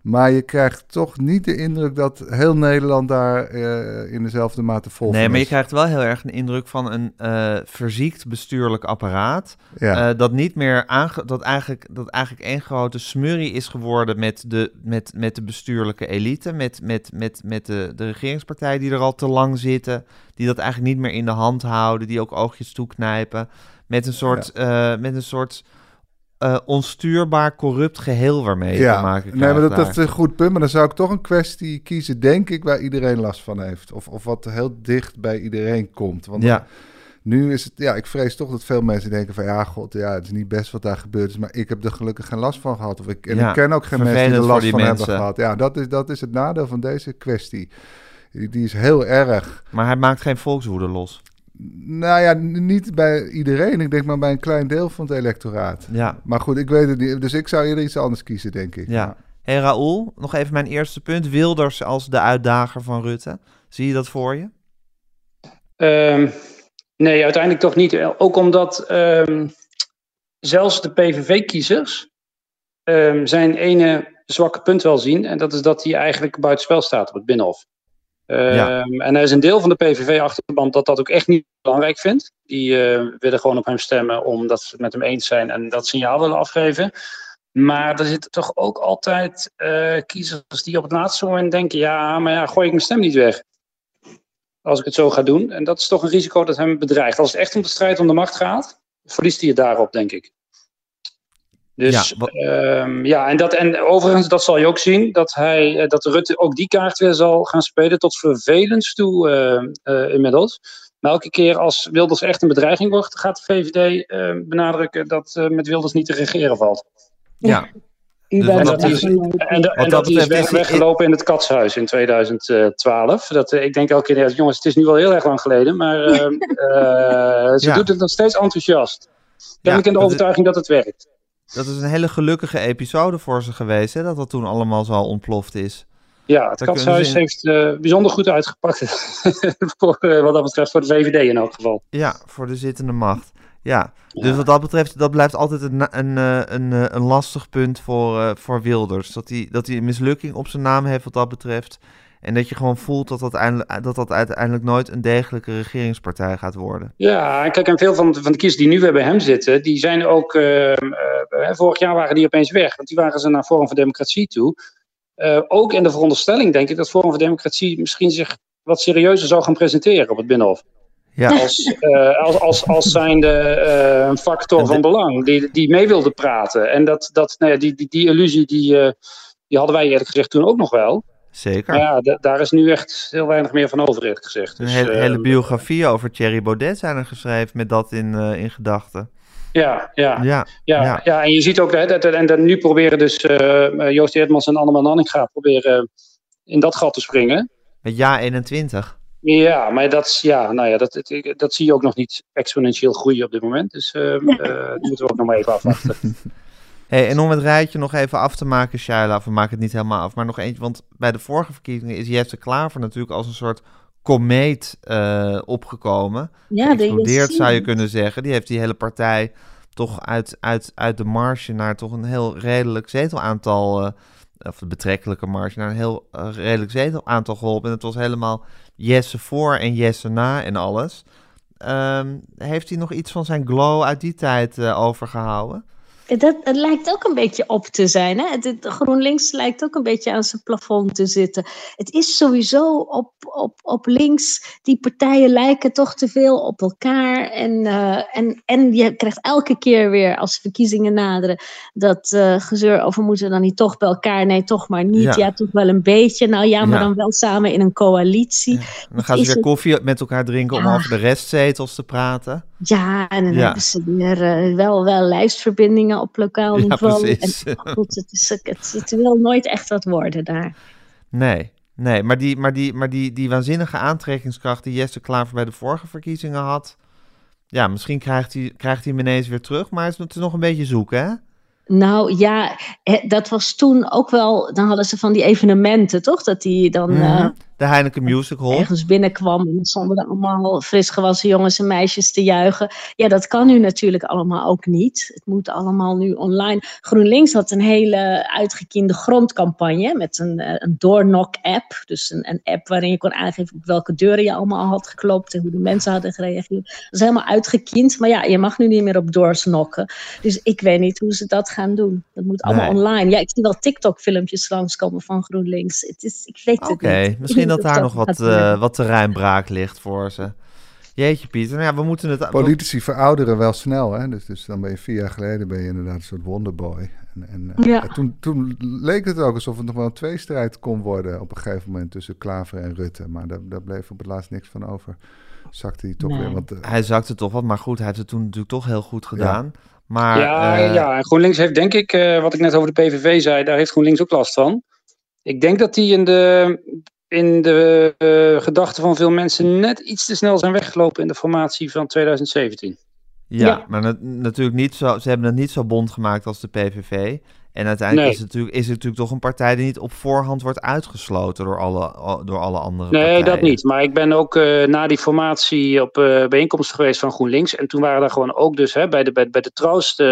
Maar je krijgt toch niet de indruk dat heel Nederland daar uh, in dezelfde mate vol Nee, maar je krijgt wel heel erg een indruk van een uh, verziekt bestuurlijk apparaat. Ja. Uh, dat niet meer aange dat eigenlijk, dat eigenlijk één grote smurrie is geworden met de, met, met de bestuurlijke elite. Met, met, met, met de, de regeringspartijen die er al te lang zitten. Die dat eigenlijk niet meer in de hand houden. Die ook oogjes toeknijpen. Met een soort, ja. met een soort uh, onstuurbaar, corrupt geheel waarmee je ja, te maken krijgt. Nee, maar dat, dat, is een goed punt. Maar dan zou ik toch een kwestie kiezen, denk ik, waar iedereen last van heeft. Of, of wat heel dicht bij iedereen komt. Want ja. nu is het, ja, ik vrees toch dat veel mensen denken van, ja, god, ja, het is niet best wat daar gebeurd is, maar ik heb er gelukkig geen last van gehad. Of ik, en ja, ik ken ook geen mensen die er last van mensen. hebben gehad. Ja, dat is, dat is het nadeel van deze kwestie. Die, die is heel erg. Maar hij maakt geen volkswoede los. Nou ja, niet bij iedereen. Ik denk maar bij een klein deel van het electoraat. Ja. Maar goed, ik weet het niet. Dus ik zou eerder iets anders kiezen, denk ik. Ja. Hé hey Raoul, nog even mijn eerste punt. Wilders als de uitdager van Rutte. Zie je dat voor je? Um, nee, uiteindelijk toch niet. Ook omdat um, zelfs de PVV-kiezers um, zijn ene zwakke punt wel zien. En dat is dat hij eigenlijk buitenspel staat op het Binnenhof. Um, en er is een deel van de PVV-achterband dat dat ook echt niet belangrijk vindt. Die uh, willen gewoon op hem stemmen omdat ze het met hem eens zijn en dat signaal willen afgeven. Maar er zitten toch ook altijd uh, kiezers die op het laatste moment denken: ja, maar ja, gooi ik mijn stem niet weg. Als ik het zo ga doen. En dat is toch een risico dat hem bedreigt. Als het echt om de strijd om de macht gaat, verliest hij het daarop, denk ik. Dus ja, um, ja, en, dat, en overigens, dat zal je ook zien, dat, hij, dat Rutte ook die kaart weer zal gaan spelen tot vervelens toe uh, uh, inmiddels. Maar elke keer als Wilders echt een bedreiging wordt, gaat de VVD benadrukken dat met Wilders niet te regeren valt. Ja. Dus en dat, is, en, en dat, is weg, weggelopen in het katshuis in 2012. Dat, ik denk elke keer, jongens, het is nu wel heel erg lang geleden, maar ehm, ze ja. doet het nog steeds enthousiast. Ben ja, ik in de overtuiging dat het werkt. Dat is een hele gelukkige episode voor ze geweest, hè? dat dat toen allemaal zo ontploft is. Ja, het katshuis heeft uh, bijzonder goed uitgepakt. voor, uh, wat dat betreft voor de VVD in elk geval. Ja, voor de zittende macht. Ja, ja. dus wat dat betreft, dat blijft altijd een, een, een, een, een lastig punt voor, uh, voor Wilders. Dat hij, dat hij een mislukking op zijn naam heeft wat dat betreft. En dat je gewoon voelt dat dat, uiteindelijk, dat dat uiteindelijk nooit een degelijke regeringspartij gaat worden. Ja, kijk, en veel van, van de kiezers die nu weer bij hem zitten, die zijn ook. Uh, vorig jaar waren die opeens weg, want die waren ze naar Forum voor Democratie toe. Uh, ook in de veronderstelling, denk ik, dat Forum voor Democratie misschien zich wat serieuzer zou gaan presenteren op het Binnenhof. Ja. Als, uh, als, als, als zijnde uh, een factor van belang die, die mee wilde praten. En dat, dat, nou ja, die, die, die illusie die, uh, die hadden wij eerlijk gezegd toen ook nog wel. Zeker. Ja, daar is nu echt heel weinig meer van over, eerlijk gezegd. Dus, een hele, hele biografie over Thierry Baudet zijn er geschreven met dat in, in gedachten. Ja, ja, ja, ja, ja. en je ziet ook, dat, en dat nu proberen dus Joost Eerdmans en Anneman Nanninga proberen in dat gat te springen. Met ja 21. Ja, maar dat, ja, nou ja, dat, dat, zie je ook nog niet exponentieel groeien op dit moment. Dus uh, uh, moeten we ook nog maar even afwachten. Hey, en om het rijtje nog even af te maken, Shaila, of we maken het niet helemaal af, maar nog eentje, want bij de vorige verkiezingen is Jesse Klaver natuurlijk als een soort komeet uh, opgekomen. Ja, zou je kunnen zeggen. Die heeft die hele partij toch uit, uit, uit de marge naar toch een heel redelijk zetelaantal, uh, of betrekkelijke marge, naar een heel uh, redelijk zetelaantal geholpen. En het was helemaal Jesse voor en Jesse na en alles. Um, heeft hij nog iets van zijn glow uit die tijd overgehouden? Dat, het lijkt ook een beetje op te zijn. Hè? Het, GroenLinks lijkt ook een beetje aan zijn plafond te zitten. Het is sowieso op, op, op links, die partijen lijken toch te veel op elkaar. En, uh, en, en je krijgt elke keer weer, als verkiezingen naderen, dat uh, gezeur over moeten dan niet toch bij elkaar. Nee, toch maar niet. Ja, ja toch wel een beetje. Nou ja, maar ja. dan wel samen in een coalitie. Ja. Dan gaan ze weer koffie met elkaar drinken om over de restzetels te praten. Ja, en dan hebben ze weer uh, wel, wel lijstverbindingen op lokaal niveau. Ja, en, goed, het, is, het, het, wil nooit echt wat worden daar. Nee, nee maar, die, maar, die, maar die, die waanzinnige aantrekkingskracht die Jesse Klaver bij de vorige verkiezingen had... Ja, misschien krijgt hij, krijgt hij hem ineens weer terug, maar het is nog een beetje zoeken, hè? Nou ja, dat was toen ook wel. Dan hadden ze van die evenementen, toch? Dat die dan. Mm. Uh, de Heineken Music Hall. Ergens binnenkwam en stonden er allemaal fris gewassen jongens en meisjes te juichen. Ja, dat kan nu natuurlijk allemaal ook niet. Het moet allemaal nu online. GroenLinks had een hele uitgekiende grondcampagne met een, een doorknock-app. Dus een, een app waarin je kon aangeven op welke deuren je allemaal had geklopt en hoe de mensen hadden gereageerd. Dat is helemaal uitgekiend. Maar ja, je mag nu niet meer op doors knokken. Dus ik weet niet hoe ze dat gaan doen. Dat moet allemaal nee. online. Ja, ik zie wel TikTok-filmpjes langskomen van GroenLinks. Het is, ik weet het okay, niet. Misschien dat daar nog wat, uh, wat terreinbraak ligt voor ze. Jeetje Pieter, nou ja, we moeten het... Politici verouderen wel snel, hè. Dus, dus dan ben je vier jaar geleden ben je inderdaad een soort wonderboy. En, en uh, ja. toen, toen leek het ook alsof het nog wel een tweestrijd kon worden op een gegeven moment tussen Klaver en Rutte. Maar daar, daar bleef op het laatst niks van over. Zakte hij toch nee. weer. Want, uh, hij zakte toch wat, maar goed, hij heeft het toen natuurlijk toch heel goed gedaan. Ja. Maar, ja, uh, ja, en GroenLinks heeft denk ik, uh, wat ik net over de PVV zei, daar heeft GroenLinks ook last van. Ik denk dat die in de, in de uh, gedachten van veel mensen net iets te snel zijn weggelopen in de formatie van 2017. Ja, ja. maar na natuurlijk niet zo, ze hebben het niet zo bond gemaakt als de PVV. En uiteindelijk nee. is, het natuurlijk, is het natuurlijk toch een partij die niet op voorhand wordt uitgesloten door alle, door alle andere nee, partijen. Nee, dat niet. Maar ik ben ook uh, na die formatie op uh, bijeenkomsten geweest van GroenLinks. En toen waren daar gewoon ook dus hè, bij de, bij, bij de trouwste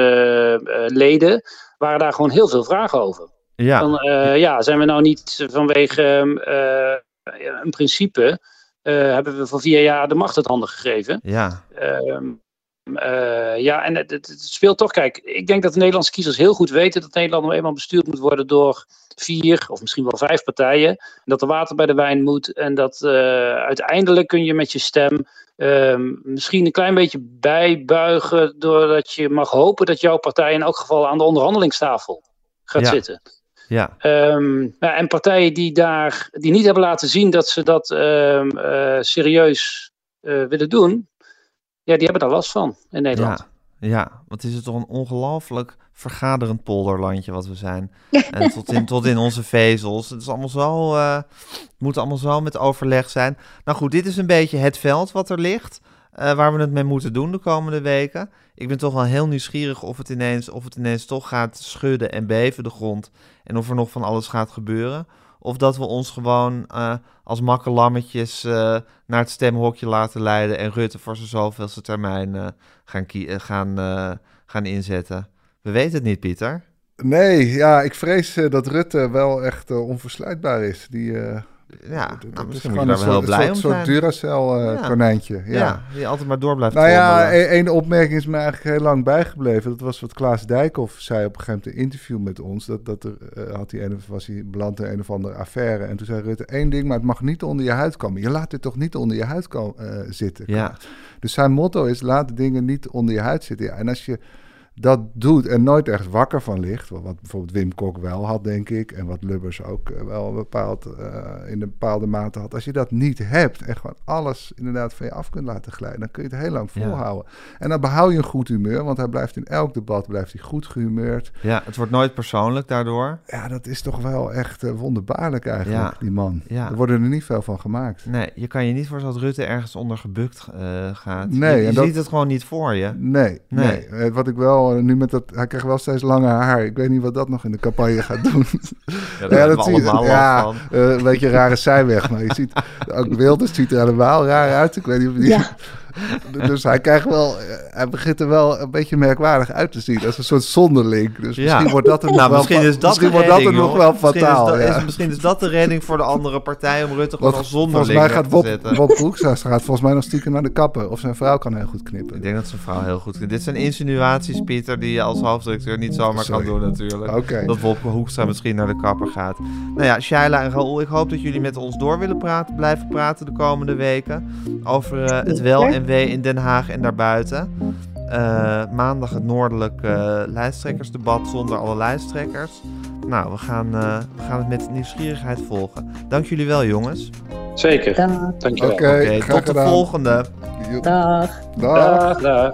uh, leden, waren daar gewoon heel veel vragen over. Ja. Van, ja, zijn we nou niet vanwege een principe, hebben we voor vier jaar de macht uit handen gegeven. Ja. Uh, ja, en het, het, speelt toch. Kijk, ik denk dat de Nederlandse kiezers heel goed weten dat Nederland nou eenmaal bestuurd moet worden door vier of misschien wel vijf partijen. En dat er water bij de wijn moet. En dat uh, uiteindelijk kun je met je stem uh, misschien een klein beetje bijbuigen. Doordat je mag hopen dat jouw partij in elk geval aan de onderhandelingstafel gaat ja. zitten. Ja. Um, ja, en partijen die daar die niet hebben laten zien dat ze dat um, uh, serieus willen doen, ja, die hebben daar last van in Nederland. Ja, ja. wat is het toch een ongelooflijk vergaderend polderlandje wat we zijn. en tot in, tot in onze vezels. Het is allemaal zo, uh, het moet allemaal zo met overleg zijn. Nou goed, dit is een beetje het veld wat er ligt. Uh, waar we het mee moeten doen de komende weken. Ik ben toch wel heel nieuwsgierig of het ineens, of het ineens toch gaat schudden en beven de grond. En of er nog van alles gaat gebeuren. Of dat we ons gewoon uh, als makkelammetjes uh, naar het stemhokje laten leiden en Rutte voor zijn zoveelste termijn gaan, gaan, gaan inzetten. We weten het niet, Pieter. Nee, ja, ik vrees dat Rutte wel echt onversluitbaar is. Die, ja, nou, misschien moet je daar wel heel blij om zijn. Een soort Duracell-konijntje. Uh, ja. ja. die altijd maar door blijft Nou ja, één opmerking is me eigenlijk heel lang bijgebleven. Dat was wat Klaas Dijkhoff zei op een gegeven moment in een interview met ons. Dat, dat er, uh, had hij een, was hij beland in een of andere affaire. En toen zei Rutte één ding, maar het mag niet onder je huid komen. Je laat dit toch niet onder je huid uh, zitten. Ja. Dus zijn motto is, laat dingen niet onder je huid zitten. Ja, en als je dat doet en nooit echt wakker van ligt. Wat bijvoorbeeld Wim Kok wel had, denk ik. En wat Lubbers ook eh, wel bepaald, uh, in een bepaalde mate had. Als je dat niet hebt en gewoon alles inderdaad van je af kunt laten glijden, dan kun je het heel lang volhouden. En dan behoud je een goed humeur, want hij blijft in elk debat blijft hij goed gehumeurd. Ja, het wordt nooit persoonlijk daardoor. Ja, dat is toch wel echt uh, wonderbaarlijk eigenlijk, ja. die man. Ja. Er worden er niet veel van gemaakt. Nee, je kan je niet voorstellen dat Rutte ergens onder gebukt gaat. Nee. Je, ziet het gewoon niet voor je. Nee, nee. nee. wat ik wel nu met dat, hij krijgt wel steeds langer haar. Ik weet niet wat dat nog in de campagne gaat doen. Ja, ja dat zie je. Ja, uh, een beetje een rare zijweg. Maar je ziet, ook Wilders ziet er helemaal raar uit. Ik weet niet of die... Ja. dus hij krijgt wel, eh, hij begint er wel een beetje merkwaardig uit te zien. Als een soort zonderling. Dus misschien wordt dat er nog nou, wel, misschien is dat misschien wordt redding, dat er nog wel fataal. Misschien is, dat, is, misschien is dat de redding voor de andere partij om Rutte gewoon als zonderling volgens mij gaat Bob, Bob Broekhuis gaat volgens mij nog stiekem naar de kapper. Of zijn vrouw kan heel goed knippen. Ik denk dat zijn vrouw heel goed knipt. Dit zijn insinuaties, Pieter, die je als hoofddirecteur niet zomaar Sorry. kan doen natuurlijk. Okay. Dat Bob Hoekstra misschien naar de kapper gaat. Nou ja, Shaila en Raoul, ik hoop dat jullie met ons door willen praten, blijven praten de komende weken. Over uh, het wel en in Den Haag en daarbuiten. Uh, maandag het noordelijk uh, lijsttrekkersdebat zonder alle lijsttrekkers. Nou, we gaan, uh, we gaan het met nieuwsgierigheid volgen. Dank jullie wel, jongens. Zeker. Dank je wel. Oké, okay, okay, tot de volgende. Dag. Dag. dag. dag.